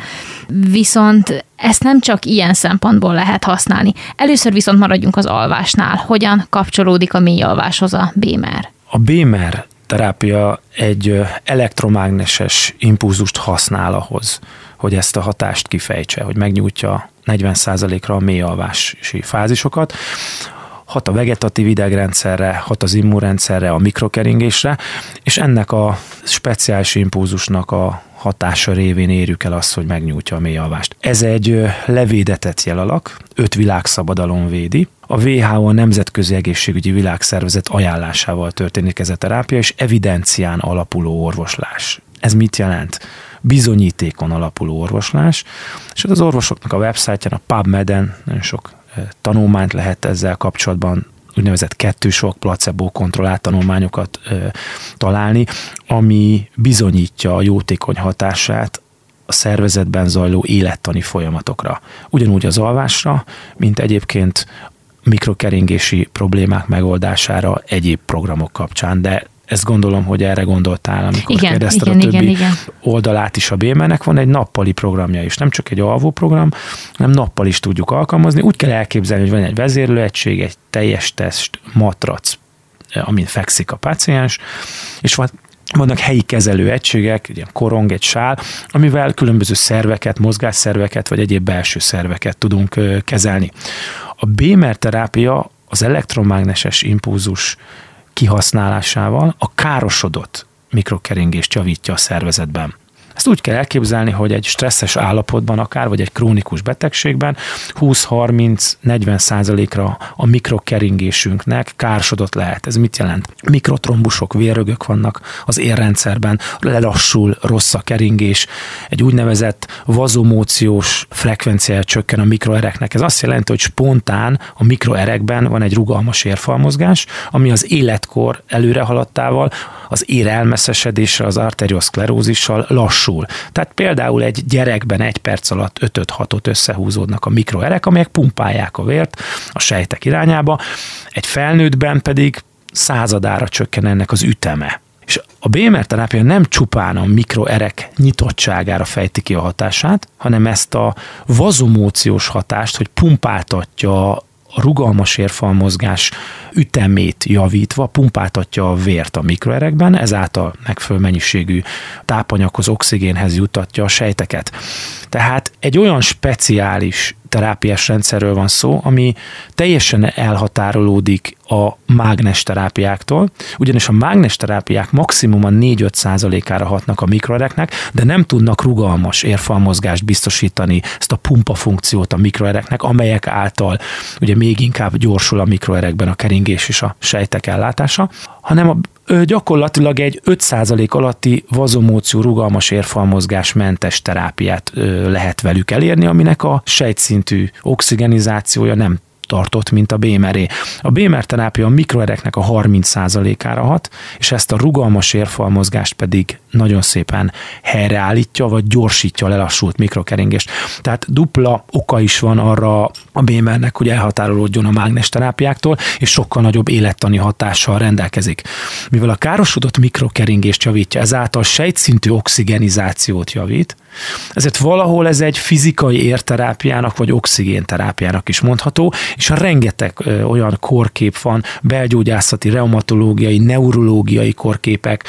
viszont ezt nem csak ilyen szempontból lehet használni. Először viszont maradjunk az alvásnál. Hogyan kapcsolódik a mély alváshoz a Bémer? A Bémer terápia egy elektromágneses impulzust használ ahhoz, hogy ezt a hatást kifejtse, hogy megnyújtja 40%-ra a mély alvási fázisokat hat a vegetatív idegrendszerre, hat az immunrendszerre, a mikrokeringésre, és ennek a speciális impulzusnak a hatása révén érjük el azt, hogy megnyújtja a mélyalvást. Ez egy levédetett jelalak, öt világszabadalom védi. A WHO a Nemzetközi Egészségügyi Világszervezet ajánlásával történik ez a terápia, és evidencián alapuló orvoslás. Ez mit jelent? Bizonyítékon alapuló orvoslás, és az orvosoknak a websájtján, a PubMed-en nagyon sok tanulmányt lehet ezzel kapcsolatban úgynevezett kettősok, placebo kontrollált tanulmányokat ö, találni, ami bizonyítja a jótékony hatását a szervezetben zajló élettani folyamatokra. Ugyanúgy az alvásra, mint egyébként mikrokeringési problémák megoldására egyéb programok kapcsán, de ezt gondolom, hogy erre gondoltál, amikor igen, kérdezted igen, a többi igen, igen. oldalát is a BMN-nek. Van egy nappali programja is, nem csak egy alvó program, hanem nappal is tudjuk alkalmazni. Úgy kell elképzelni, hogy van egy vezérlőegység, egy teljes test, matrac, amin fekszik a páciens, és van vannak helyi kezelő egységek, egy ilyen korong, egy sál, amivel különböző szerveket, mozgásszerveket vagy egyéb belső szerveket tudunk kezelni. A BMR terápia az elektromágneses impulzus kihasználásával a károsodott mikrokeringést javítja a szervezetben. Ezt úgy kell elképzelni, hogy egy stresszes állapotban akár, vagy egy krónikus betegségben 20-30-40 százalékra a mikrokeringésünknek kársodott lehet. Ez mit jelent? Mikrotrombusok, vérrögök vannak az érrendszerben, lelassul, rossz a keringés, egy úgynevezett vazomóciós frekvenciája csökken a mikroereknek. Ez azt jelenti, hogy spontán a mikroerekben van egy rugalmas érfalmozgás, ami az életkor előre haladtával, az ér elmeszesedésre, az arterioszklerózissal lassul lassul. Tehát például egy gyerekben egy perc alatt 5-6-ot összehúzódnak a mikroerek, amelyek pumpálják a vért a sejtek irányába, egy felnőttben pedig századára csökken ennek az üteme. És a BMR terápia nem csupán a mikroerek nyitottságára fejti ki a hatását, hanem ezt a vazomóciós hatást, hogy pumpáltatja a rugalmas érfalmozgás ütemét javítva pumpáltatja a vért a mikroerekben, ezáltal megfelelő mennyiségű tápanyaghoz, oxigénhez jutatja a sejteket. Tehát egy olyan speciális terápiás rendszerről van szó, ami teljesen elhatárolódik a mágnes terápiáktól, ugyanis a mágnes terápiák maximum a 4-5 százalékára hatnak a mikroereknek, de nem tudnak rugalmas érfalmozgást biztosítani, ezt a pumpa funkciót a mikroereknek, amelyek által ugye még inkább gyorsul a mikroerekben a keringés és a sejtek ellátása, hanem a gyakorlatilag egy 5% alatti vazomóció rugalmas érfalmozgás mentes terápiát lehet velük elérni, aminek a sejtszintű oxigenizációja nem tartott, mint a BMR-é. A BMR terápia a mikroereknek a 30%-ára hat, és ezt a rugalmas érfalmozgást pedig nagyon szépen helyreállítja, vagy gyorsítja a lelassult mikrokeringést. Tehát dupla oka is van arra a BMR-nek, hogy elhatárolódjon a mágnes terápiáktól, és sokkal nagyobb élettani hatással rendelkezik. Mivel a károsodott mikrokeringést javítja, ezáltal sejtszintű oxigenizációt javít, ezért valahol ez egy fizikai érterápiának vagy oxigénterápiának is mondható, és a rengeteg olyan korkép van, belgyógyászati, reumatológiai, neurológiai korképek,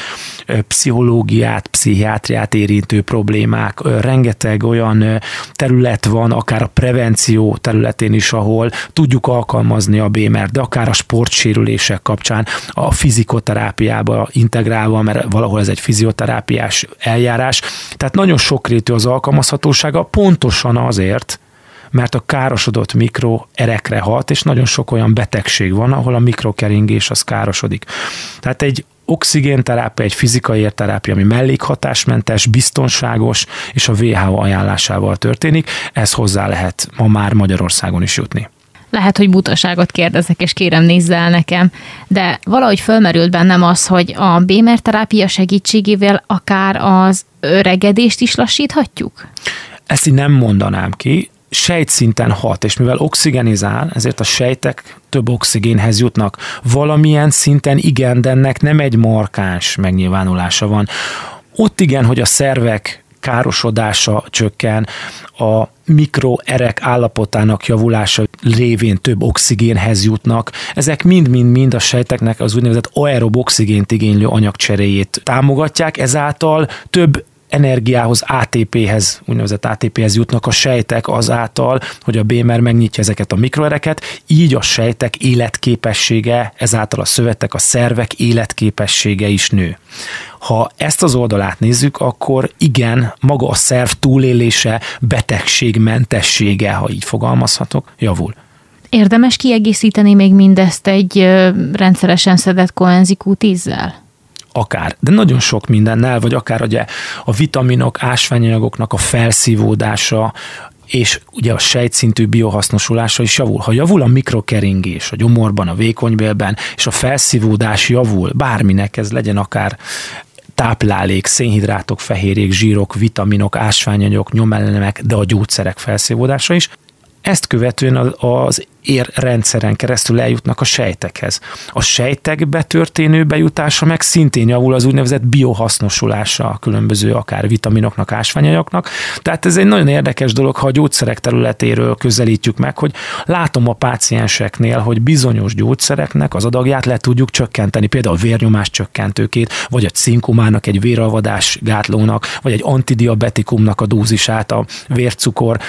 pszichológiát, pszichiátriát érintő problémák, rengeteg olyan terület van, akár a prevenció területén is, ahol tudjuk alkalmazni a BMR, de akár a sportsérülések kapcsán, a fizikoterápiába integrálva, mert valahol ez egy fizioterápiás eljárás. Tehát nagyon sok sokrétű az alkalmazhatósága, pontosan azért, mert a károsodott mikro erekre hat, és nagyon sok olyan betegség van, ahol a mikrokeringés az károsodik. Tehát egy oxigénterápia, egy fizikai érterápia, ami mellékhatásmentes, biztonságos, és a WHO ajánlásával történik. Ez hozzá lehet ma már Magyarországon is jutni. Lehet, hogy butaságot kérdezek, és kérem nézze el nekem, de valahogy fölmerült bennem az, hogy a Bémer terápia segítségével akár az öregedést is lassíthatjuk? Ezt így nem mondanám ki, sejtszinten hat, és mivel oxigenizál, ezért a sejtek több oxigénhez jutnak. Valamilyen szinten igen, de ennek nem egy markáns megnyilvánulása van. Ott igen, hogy a szervek károsodása csökken, a mikroerek állapotának javulása révén több oxigénhez jutnak. Ezek mind-mind-mind a sejteknek az úgynevezett aerob oxigént igénylő anyagcseréjét támogatják, ezáltal több energiához, ATP-hez, úgynevezett ATP-hez jutnak a sejtek azáltal, hogy a bémer megnyitja ezeket a mikroereket, így a sejtek életképessége, ezáltal a szövetek, a szervek életképessége is nő. Ha ezt az oldalát nézzük, akkor igen, maga a szerv túlélése, betegségmentessége, ha így fogalmazhatok, javul. Érdemes kiegészíteni még mindezt egy rendszeresen szedett koenzikú tízzel? Akár, de nagyon sok mindennel, vagy akár ugye a vitaminok, ásványanyagoknak a felszívódása, és ugye a sejtszintű biohasznosulása is javul. Ha javul a mikrokeringés a gyomorban, a vékonybélben, és a felszívódás javul, bárminek ez legyen akár táplálék, szénhidrátok, fehérjék, zsírok, vitaminok, ásványanyagok, nyomellemek, de a gyógyszerek felszívódása is, ezt követően az érrendszeren keresztül eljutnak a sejtekhez. A sejtekbe történő bejutása meg szintén javul az úgynevezett biohasznosulása a különböző akár vitaminoknak, ásványanyagoknak. Tehát ez egy nagyon érdekes dolog, ha a gyógyszerek területéről közelítjük meg, hogy látom a pácienseknél, hogy bizonyos gyógyszereknek az adagját le tudjuk csökkenteni, például a vérnyomás csökkentőkét, vagy a cinkumának, egy véralvadás gátlónak, vagy egy antidiabetikumnak a dózisát, a vércukor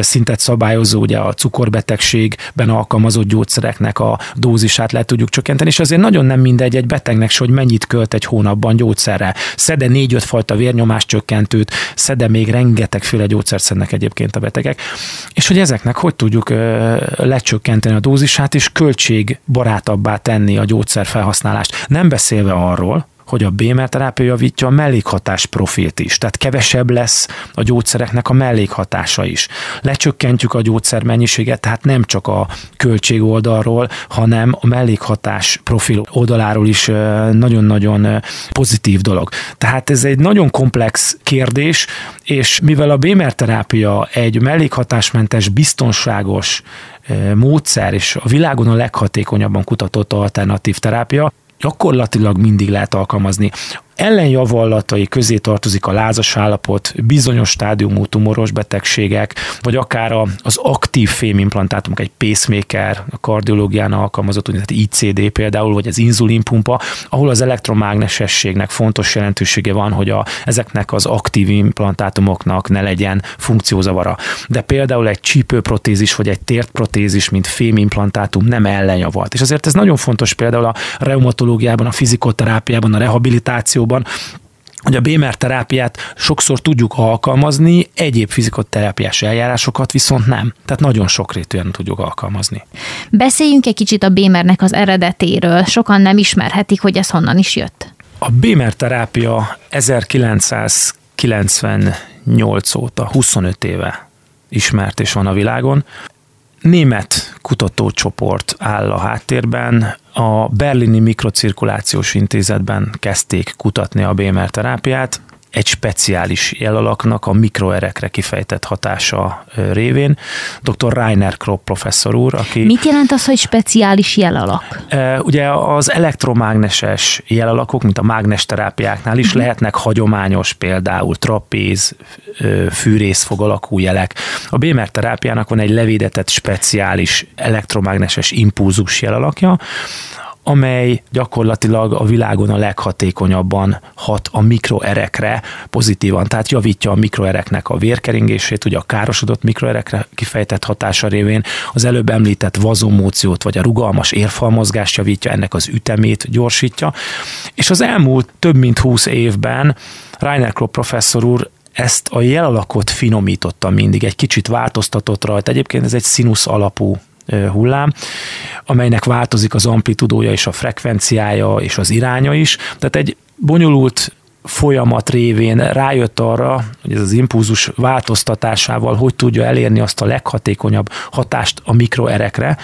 szintet szabályozó, ugye a cukorbetegség ben alkalmazott gyógyszereknek a dózisát le tudjuk csökkenteni, és azért nagyon nem mindegy egy betegnek se, hogy mennyit költ egy hónapban gyógyszerre. Szede négy-öt fajta vérnyomás csökkentőt, szede még rengetegféle gyógyszert szednek egyébként a betegek, és hogy ezeknek hogy tudjuk lecsökkenteni a dózisát, és költségbarátabbá tenni a gyógyszer felhasználást. Nem beszélve arról, hogy a BMR terápia javítja a mellékhatás profilt is, tehát kevesebb lesz a gyógyszereknek a mellékhatása is. Lecsökkentjük a gyógyszer mennyiséget, tehát nem csak a költség oldalról, hanem a mellékhatás profil oldaláról is nagyon-nagyon pozitív dolog. Tehát ez egy nagyon komplex kérdés, és mivel a BMR terápia egy mellékhatásmentes, biztonságos módszer, és a világon a leghatékonyabban kutatott alternatív terápia, gyakorlatilag mindig lehet alkalmazni ellenjavallatai közé tartozik a lázas állapot, bizonyos stádiumú tumoros betegségek, vagy akár az aktív fémimplantátumok, egy pacemaker, a kardiológián alkalmazott, úgynevezett ICD például, vagy az inzulinpumpa, ahol az elektromágnesességnek fontos jelentősége van, hogy a, ezeknek az aktív implantátumoknak ne legyen funkciózavara. De például egy csípőprotézis, vagy egy tértprotézis, mint fémimplantátum nem ellenjavalt. És azért ez nagyon fontos például a reumatológiában, a fizikoterápiában, a rehabilitáció prevencióban, hogy a BMR terápiát sokszor tudjuk alkalmazni, egyéb fizikoterápiás eljárásokat viszont nem. Tehát nagyon sokrétűen tudjuk alkalmazni. Beszéljünk egy kicsit a BMR-nek az eredetéről. Sokan nem ismerhetik, hogy ez honnan is jött. A BMR terápia 1998 óta, 25 éve ismert és van a világon. Német kutatócsoport áll a háttérben, a Berlini Mikrocirkulációs Intézetben kezdték kutatni a BMR terápiát, egy speciális jelalaknak a mikroerekre kifejtett hatása révén. Dr. Rainer Kropp professzor úr, aki... Mit jelent az, hogy speciális jelalak? Ugye az elektromágneses jelalakok, mint a mágnesterápiáknál is uh-huh. lehetnek hagyományos, például trapéz, fűrészfog alakú jelek. A BMR terápiának van egy levédetett speciális elektromágneses impulzus jelalakja, amely gyakorlatilag a világon a leghatékonyabban hat a mikroerekre pozitívan, tehát javítja a mikroereknek a vérkeringését, ugye a károsodott mikroerekre kifejtett hatása révén. Az előbb említett vazomóciót, vagy a rugalmas érfalmozgást javítja, ennek az ütemét gyorsítja, és az elmúlt több mint 20 évben Rainer Klopp professzor úr ezt a jelalakot finomította mindig, egy kicsit változtatott rajta. Egyébként ez egy színusz alapú hullám, amelynek változik az amplitudója és a frekvenciája és az iránya is. Tehát egy bonyolult folyamat révén rájött arra, hogy ez az impulzus változtatásával hogy tudja elérni azt a leghatékonyabb hatást a mikroerekre,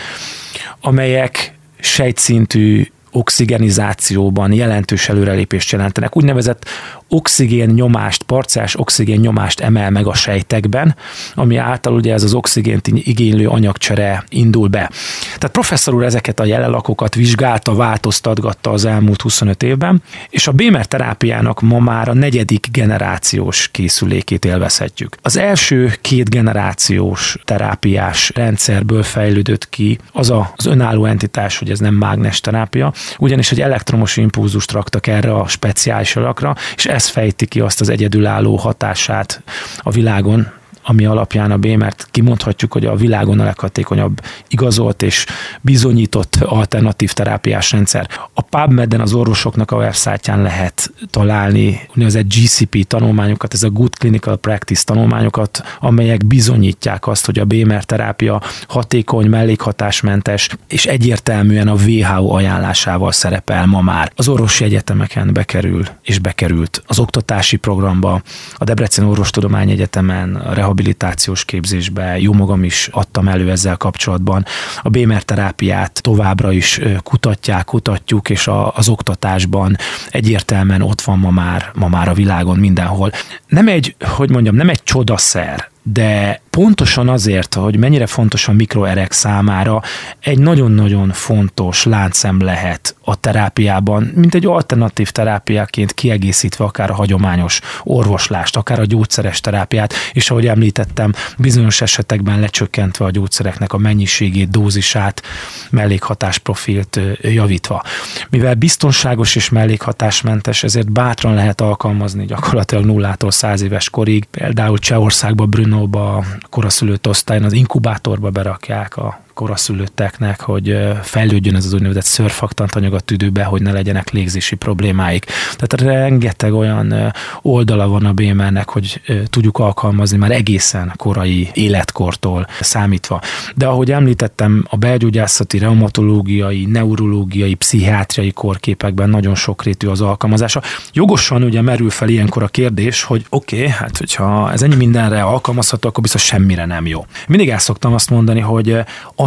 amelyek sejtszintű oxigenizációban jelentős előrelépést jelentenek. Úgynevezett oxigén nyomást, parciás oxigén nyomást emel meg a sejtekben, ami által ugye ez az oxigént igénylő anyagcsere indul be. Tehát professzor úr ezeket a jelenlakokat vizsgálta, változtatgatta az elmúlt 25 évben, és a Bémer terápiának ma már a negyedik generációs készülékét élvezhetjük. Az első két generációs terápiás rendszerből fejlődött ki az a, az önálló entitás, hogy ez nem mágnes terápia, ugyanis egy elektromos impulzust raktak erre a speciális alakra, és ez fejti ki azt az egyedülálló hatását a világon, ami alapján a Bémert kimondhatjuk, hogy a világon a leghatékonyabb igazolt és bizonyított alternatív terápiás rendszer. A PubMed-en az orvosoknak a websájtján lehet találni úgynevezett GCP tanulmányokat, ez a Good Clinical Practice tanulmányokat, amelyek bizonyítják azt, hogy a Bémer terápia hatékony, mellékhatásmentes és egyértelműen a WHO ajánlásával szerepel ma már. Az orvosi egyetemeken bekerül és bekerült az oktatási programba, a Debrecen Orvostudományi Egyetemen, a rehabilitációs képzésbe, jó magam is adtam elő ezzel kapcsolatban. A Bémer terápiát továbbra is kutatják, kutatjuk, és a, az oktatásban egyértelműen ott van ma már, ma már a világon mindenhol. Nem egy, hogy mondjam, nem egy csodaszer, de pontosan azért, hogy mennyire fontos a mikroerek számára, egy nagyon-nagyon fontos láncem lehet a terápiában, mint egy alternatív terápiaként kiegészítve akár a hagyományos orvoslást, akár a gyógyszeres terápiát, és ahogy említettem, bizonyos esetekben lecsökkentve a gyógyszereknek a mennyiségét, dózisát, mellékhatásprofilt javítva. Mivel biztonságos és mellékhatásmentes, ezért bátran lehet alkalmazni gyakorlatilag nullától száz éves korig, például Csehországban, Brunóba, koraszülött osztályon az inkubátorba berakják a koraszülötteknek, hogy fejlődjön ez az úgynevezett szörfaktant anyag a tüdőbe, hogy ne legyenek légzési problémáik. Tehát rengeteg olyan oldala van a BMR-nek, hogy tudjuk alkalmazni már egészen korai életkortól számítva. De ahogy említettem, a belgyógyászati, reumatológiai, neurológiai, pszichiátriai korképekben nagyon sokrétű az alkalmazása. Jogosan ugye merül fel ilyenkor a kérdés, hogy oké, okay, hát hogyha ez ennyi mindenre alkalmazható, akkor biztos semmire nem jó. Mindig el szoktam azt mondani, hogy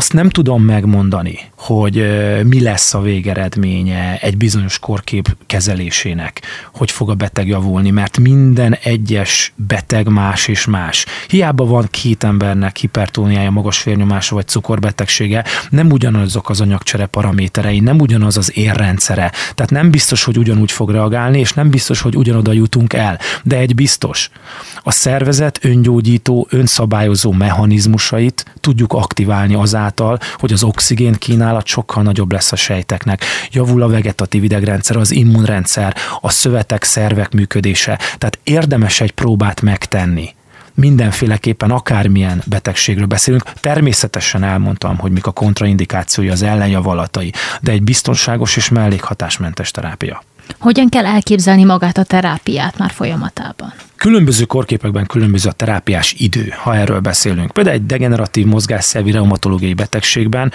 azt nem tudom megmondani, hogy mi lesz a végeredménye egy bizonyos korkép kezelésének, hogy fog a beteg javulni, mert minden egyes beteg más és más. Hiába van két embernek hipertóniája, magas vérnyomása vagy cukorbetegsége, nem ugyanazok az anyagcsere paraméterei, nem ugyanaz az érrendszere. Tehát nem biztos, hogy ugyanúgy fog reagálni, és nem biztos, hogy ugyanoda jutunk el. De egy biztos, a szervezet öngyógyító, önszabályozó mechanizmusait tudjuk aktiválni azáltal, hogy az oxigén kínálat sokkal nagyobb lesz a sejteknek. Javul a vegetatív idegrendszer, az immunrendszer, a szövetek, szervek működése. Tehát érdemes egy próbát megtenni mindenféleképpen akármilyen betegségről beszélünk. Természetesen elmondtam, hogy mik a kontraindikációi, az ellenjavalatai, de egy biztonságos és mellékhatásmentes terápia. Hogyan kell elképzelni magát a terápiát már folyamatában? Különböző korképekben különböző a terápiás idő, ha erről beszélünk. Például egy degeneratív mozgásszervi reumatológiai betegségben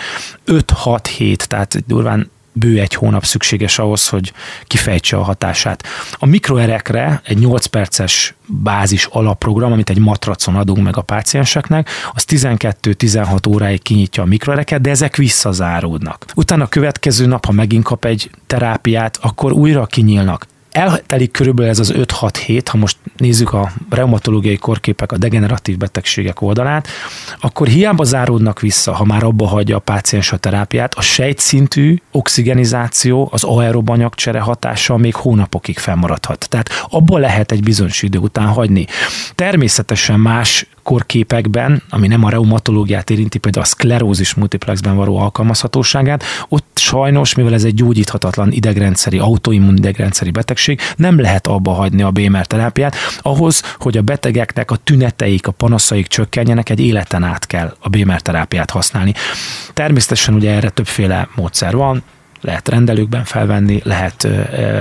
5-6 hét, tehát durván bő egy hónap szükséges ahhoz, hogy kifejtse a hatását. A mikroerekre egy 8 perces bázis alapprogram, amit egy matracon adunk meg a pácienseknek, az 12-16 óráig kinyitja a mikroereket, de ezek visszazáródnak. Utána a következő nap, ha megint kap egy terápiát, akkor újra kinyílnak eltelik körülbelül ez az 5-6 hét, ha most nézzük a reumatológiai korképek, a degeneratív betegségek oldalát, akkor hiába záródnak vissza, ha már abba hagyja a páciens a terápiát, a sejtszintű oxigenizáció, az aerob anyagcsere hatása még hónapokig fennmaradhat. Tehát abból lehet egy bizonyos idő után hagyni. Természetesen más korképekben, ami nem a reumatológiát érinti, például a szklerózis multiplexben való alkalmazhatóságát, ott sajnos, mivel ez egy gyógyíthatatlan idegrendszeri, autoimmun idegrendszeri betegség, nem lehet abba hagyni a BMR terápiát, ahhoz, hogy a betegeknek a tüneteik, a panaszaik csökkenjenek, egy életen át kell a BMR terápiát használni. Természetesen ugye erre többféle módszer van, lehet rendelőkben felvenni, lehet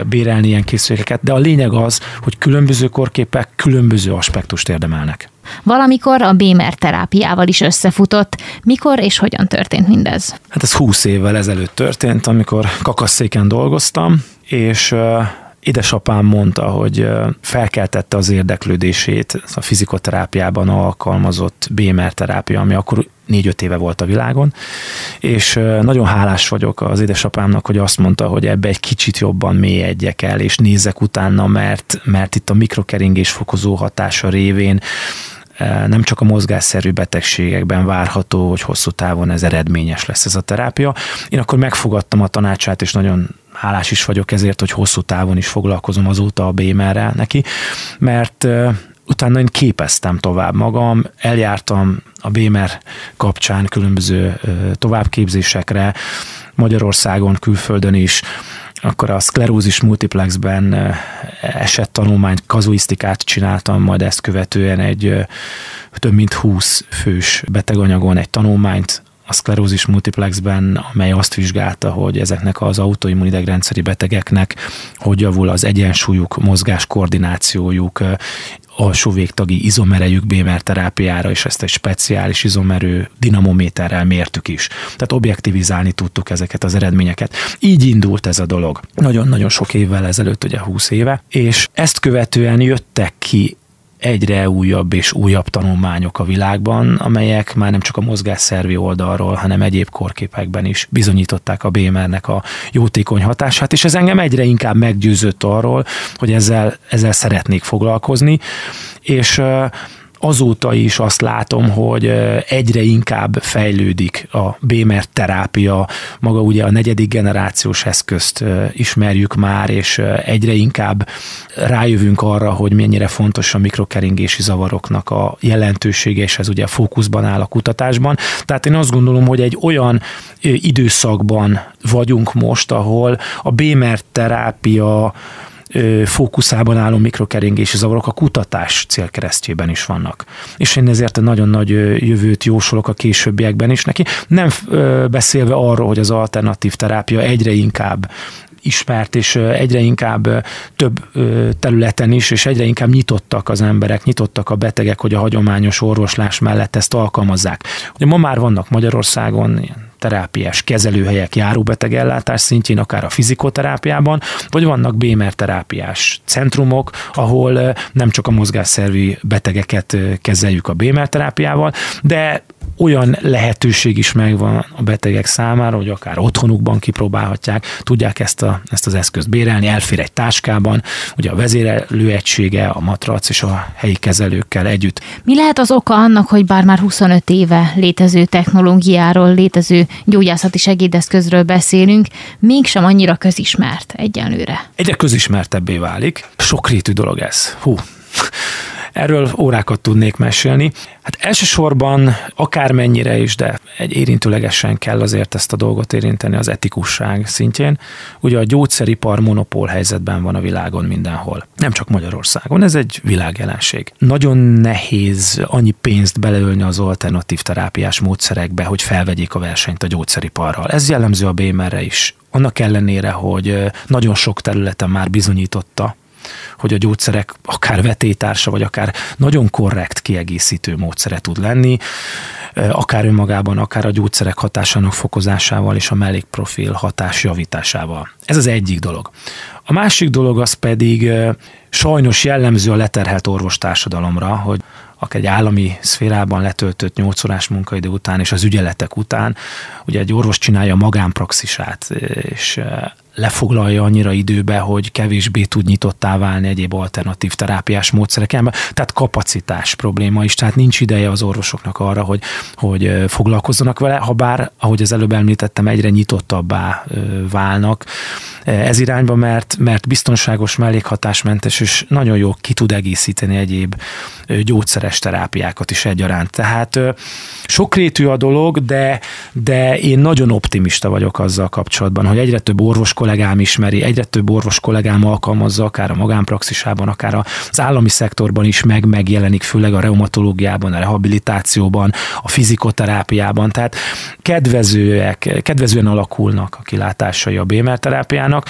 bérelni ilyen készülékeket, de a lényeg az, hogy különböző korképek különböző aspektust érdemelnek. Valamikor a Bémer terápiával is összefutott. Mikor és hogyan történt mindez? Hát ez 20 évvel ezelőtt történt, amikor kakasszéken dolgoztam, és édesapám mondta, hogy felkeltette az érdeklődését a fizikoterápiában alkalmazott Bémer terápia, ami akkor négy-öt éve volt a világon, és nagyon hálás vagyok az édesapámnak, hogy azt mondta, hogy ebbe egy kicsit jobban mélyedjek el, és nézzek utána, mert, mert itt a mikrokeringés fokozó hatása révén nem csak a mozgásszerű betegségekben várható, hogy hosszú távon ez eredményes lesz ez a terápia. Én akkor megfogadtam a tanácsát, és nagyon hálás is vagyok ezért, hogy hosszú távon is foglalkozom azóta a BMR-rel neki, mert utána én képeztem tovább magam, eljártam a BMR kapcsán különböző továbbképzésekre, Magyarországon, külföldön is, akkor a szklerózis multiplexben esett tanulmány, kazuisztikát csináltam, majd ezt követően egy több mint 20 fős beteganyagon egy tanulmányt a szklerózis multiplexben, amely azt vizsgálta, hogy ezeknek az autoimmunidegrendszeri betegeknek hogy javul az egyensúlyuk, mozgás koordinációjuk, alsó végtagi izomerejük BMR terápiára, és ezt egy speciális izomerő dinamométerrel mértük is. Tehát objektivizálni tudtuk ezeket az eredményeket. Így indult ez a dolog. Nagyon-nagyon sok évvel ezelőtt, ugye 20 éve, és ezt követően jöttek ki egyre újabb és újabb tanulmányok a világban, amelyek már nem csak a mozgásszervi oldalról, hanem egyéb korképekben is bizonyították a BMR-nek a jótékony hatását, és ez engem egyre inkább meggyőzött arról, hogy ezzel, ezzel szeretnék foglalkozni, és azóta is azt látom, hogy egyre inkább fejlődik a BMR terápia, maga ugye a negyedik generációs eszközt ismerjük már, és egyre inkább rájövünk arra, hogy mennyire fontos a mikrokeringési zavaroknak a jelentősége, és ez ugye fókuszban áll a kutatásban. Tehát én azt gondolom, hogy egy olyan időszakban vagyunk most, ahol a BMR terápia fókuszában álló mikrokeringési zavarok a kutatás célkeresztjében is vannak. És én ezért nagyon nagy jövőt jósolok a későbbiekben is neki. Nem beszélve arról, hogy az alternatív terápia egyre inkább ismert, és egyre inkább több területen is, és egyre inkább nyitottak az emberek, nyitottak a betegek, hogy a hagyományos orvoslás mellett ezt alkalmazzák. Ugye ma már vannak Magyarországon ilyen terápiás kezelőhelyek járóbetegellátás szintjén, akár a fizikoterápiában, vagy vannak BMR terápiás centrumok, ahol nem csak a mozgásszervi betegeket kezeljük a BMR terápiával, de olyan lehetőség is megvan a betegek számára, hogy akár otthonukban kipróbálhatják, tudják ezt, a, ezt az eszközt bérelni, elfér egy táskában, ugye a vezérelő egysége, a matrac és a helyi kezelőkkel együtt. Mi lehet az oka annak, hogy bár már 25 éve létező technológiáról, létező gyógyászati segédeszközről beszélünk, mégsem annyira közismert egyenlőre? Egyre közismertebbé válik. Sokrétű dolog ez. Hú, Erről órákat tudnék mesélni. Hát elsősorban akármennyire is, de egy érintőlegesen kell azért ezt a dolgot érinteni az etikusság szintjén. Ugye a gyógyszeripar monopól helyzetben van a világon mindenhol. Nem csak Magyarországon, ez egy világjelenség. Nagyon nehéz annyi pénzt beleölni az alternatív terápiás módszerekbe, hogy felvegyék a versenyt a gyógyszeriparral. Ez jellemző a BMR-re is. Annak ellenére, hogy nagyon sok területen már bizonyította, hogy a gyógyszerek akár vetétársa, vagy akár nagyon korrekt kiegészítő módszere tud lenni, akár önmagában, akár a gyógyszerek hatásának fokozásával és a mellékprofil hatás javításával. Ez az egyik dolog. A másik dolog az pedig sajnos jellemző a leterhelt orvostársadalomra, hogy akár egy állami szférában letöltött 8 órás munkaidő után és az ügyeletek után, ugye egy orvos csinálja a magánpraxisát, és lefoglalja annyira időbe, hogy kevésbé tud nyitottá válni egyéb alternatív terápiás módszereken, tehát kapacitás probléma is, tehát nincs ideje az orvosoknak arra, hogy, hogy foglalkozzanak vele, ha bár, ahogy az előbb említettem, egyre nyitottabbá válnak ez irányba, mert, mert biztonságos, mellékhatásmentes, és nagyon jó ki tud egészíteni egyéb gyógyszeres terápiákat is egyaránt. Tehát sokrétű a dolog, de, de én nagyon optimista vagyok azzal kapcsolatban, hogy egyre több orvos kollégám ismeri, egyre több orvos kollégám alkalmazza, akár a magánpraxisában, akár az állami szektorban is meg megjelenik, főleg a reumatológiában, a rehabilitációban, a fizikoterápiában. Tehát kedvezőek, kedvezően alakulnak a kilátásai a BMR terápiának.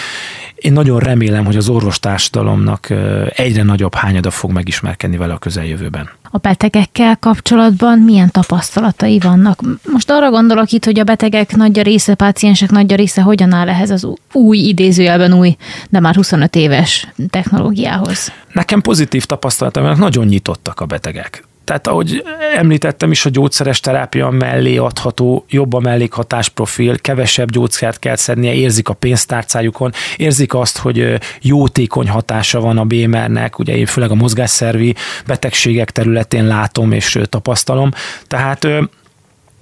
Én nagyon remélem, hogy az orvostársadalomnak egyre nagyobb hányada fog megismerkedni vele a közeljövőben. A betegekkel kapcsolatban milyen tapasztalatai vannak? Most arra gondolok itt, hogy a betegek nagy része, páciensek nagy része hogyan áll ehhez az új idézőjelben új, de már 25 éves technológiához? Nekem pozitív tapasztalatom, mert nagyon nyitottak a betegek. Tehát ahogy említettem is, a gyógyszeres terápia mellé adható jobb a mellékhatásprofil, kevesebb gyógyszert kell szednie, érzik a pénztárcájukon, érzik azt, hogy jótékony hatása van a BMR-nek, ugye én főleg a mozgásszervi betegségek területén látom és tapasztalom, tehát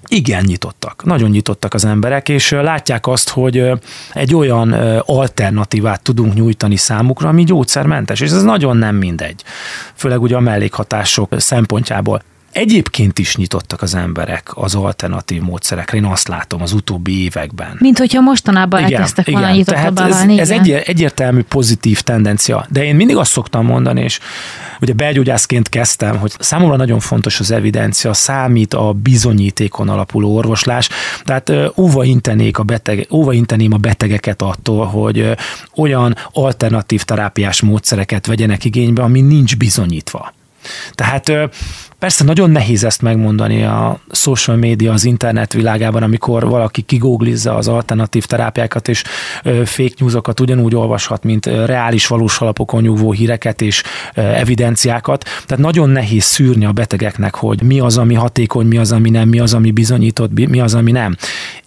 igen nyitottak, nagyon nyitottak az emberek, és látják azt, hogy egy olyan alternatívát tudunk nyújtani számukra, ami gyógyszermentes, és ez nagyon nem mindegy, főleg ugye a mellékhatások szempontjából. Egyébként is nyitottak az emberek az alternatív módszerekre, én azt látom az utóbbi években. Mint hogyha mostanában igen, elkezdtek volna nyitottabbá válni. Ez, ez egy, egyértelmű pozitív tendencia, de én mindig azt szoktam mondani, és ugye belgyógyászként kezdtem, hogy számomra nagyon fontos az evidencia, számít a bizonyítékon alapuló orvoslás, tehát óva intenék a beteg, óva inteném a betegeket attól, hogy olyan alternatív terápiás módszereket vegyenek igénybe, ami nincs bizonyítva. Tehát Persze nagyon nehéz ezt megmondani a social media, az internet világában, amikor valaki kigooglizza az alternatív terápiákat és fake newsokat ugyanúgy olvashat, mint reális valós alapokon nyugvó híreket és evidenciákat. Tehát nagyon nehéz szűrni a betegeknek, hogy mi az, ami hatékony, mi az, ami nem, mi az, ami bizonyított, mi az, ami nem.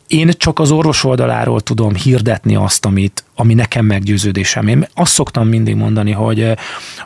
Én csak az orvos oldaláról tudom hirdetni azt, amit, ami nekem meggyőződésem. Én azt szoktam mindig mondani, hogy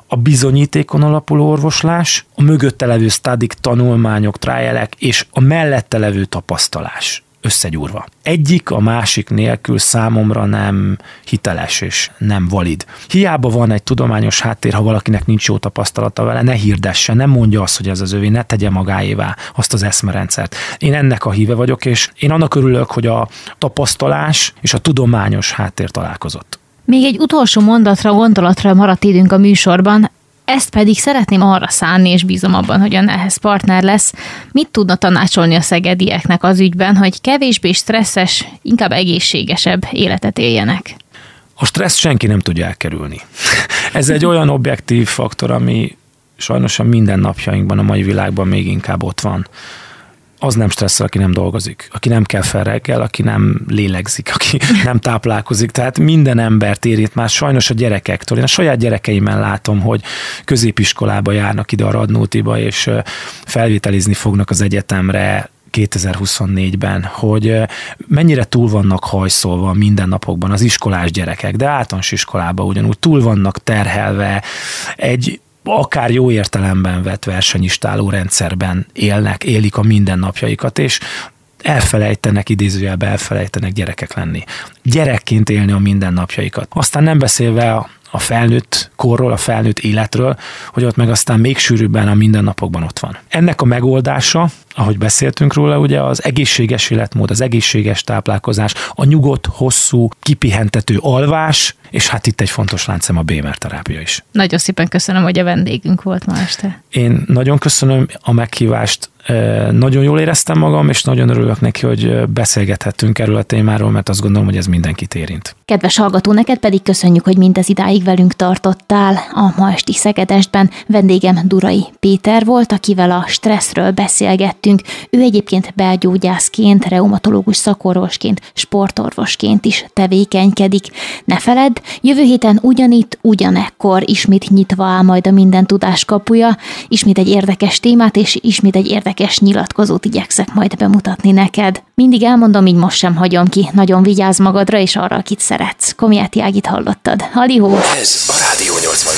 a bizonyítékon alapuló orvoslás, a mögötte levő stadik tanulmányok, trialek és a mellette levő tapasztalás összegyúrva. Egyik a másik nélkül számomra nem hiteles és nem valid. Hiába van egy tudományos háttér, ha valakinek nincs jó tapasztalata vele, ne hirdesse, nem mondja azt, hogy ez az övé, ne tegye magáévá azt az eszmerendszert. Én ennek a híve vagyok, és én annak örülök, hogy a tapasztalás és a tudományos háttér találkozott. Még egy utolsó mondatra, gondolatra maradt időnk a műsorban. Ezt pedig szeretném arra szánni, és bízom abban, hogy ön ehhez partner lesz. Mit tudna tanácsolni a szegedieknek az ügyben, hogy kevésbé stresszes, inkább egészségesebb életet éljenek? A stressz senki nem tudja elkerülni. Ez egy olyan objektív faktor, ami sajnos a mindennapjainkban, a mai világban még inkább ott van az nem stresszel, aki nem dolgozik, aki nem kell fel reggel, aki nem lélegzik, aki nem táplálkozik. Tehát minden embert érint már sajnos a gyerekektől. Én a saját gyerekeimen látom, hogy középiskolába járnak ide a Radnótiba, és felvételizni fognak az egyetemre 2024-ben, hogy mennyire túl vannak hajszolva a mindennapokban az iskolás gyerekek, de általános iskolában ugyanúgy túl vannak terhelve, egy akár jó értelemben vett versenyistáló rendszerben élnek, élik a mindennapjaikat, és elfelejtenek, idézőjelben elfelejtenek gyerekek lenni. Gyerekként élni a mindennapjaikat. Aztán nem beszélve a felnőtt korról, a felnőtt életről, hogy ott meg aztán még sűrűbben a mindennapokban ott van. Ennek a megoldása, ahogy beszéltünk róla, ugye az egészséges életmód, az egészséges táplálkozás, a nyugodt, hosszú, kipihentető alvás, és hát itt egy fontos láncem a BMR terápia is. Nagyon szépen köszönöm, hogy a vendégünk volt ma este. Én nagyon köszönöm a meghívást, nagyon jól éreztem magam, és nagyon örülök neki, hogy beszélgethettünk erről a témáról, mert azt gondolom, hogy ez mindenkit érint. Kedves hallgató, neked pedig köszönjük, hogy mindez idáig velünk tartottál. A ma esti Szegedestben vendégem Durai Péter volt, akivel a stresszről beszélgettünk. Ő egyébként belgyógyászként, reumatológus szakorvosként, sportorvosként is tevékenykedik. Ne feledd, jövő héten ugyanitt, ugyanekkor ismét nyitva áll majd a minden tudás kapuja, ismét egy érdekes témát és ismét egy érdekes érdekes nyilatkozót igyekszek majd bemutatni neked. Mindig elmondom, így most sem hagyom ki. Nagyon vigyázz magadra és arra, akit szeretsz. Komiáti Ágit hallottad. Halihó! Ez a Rádió 80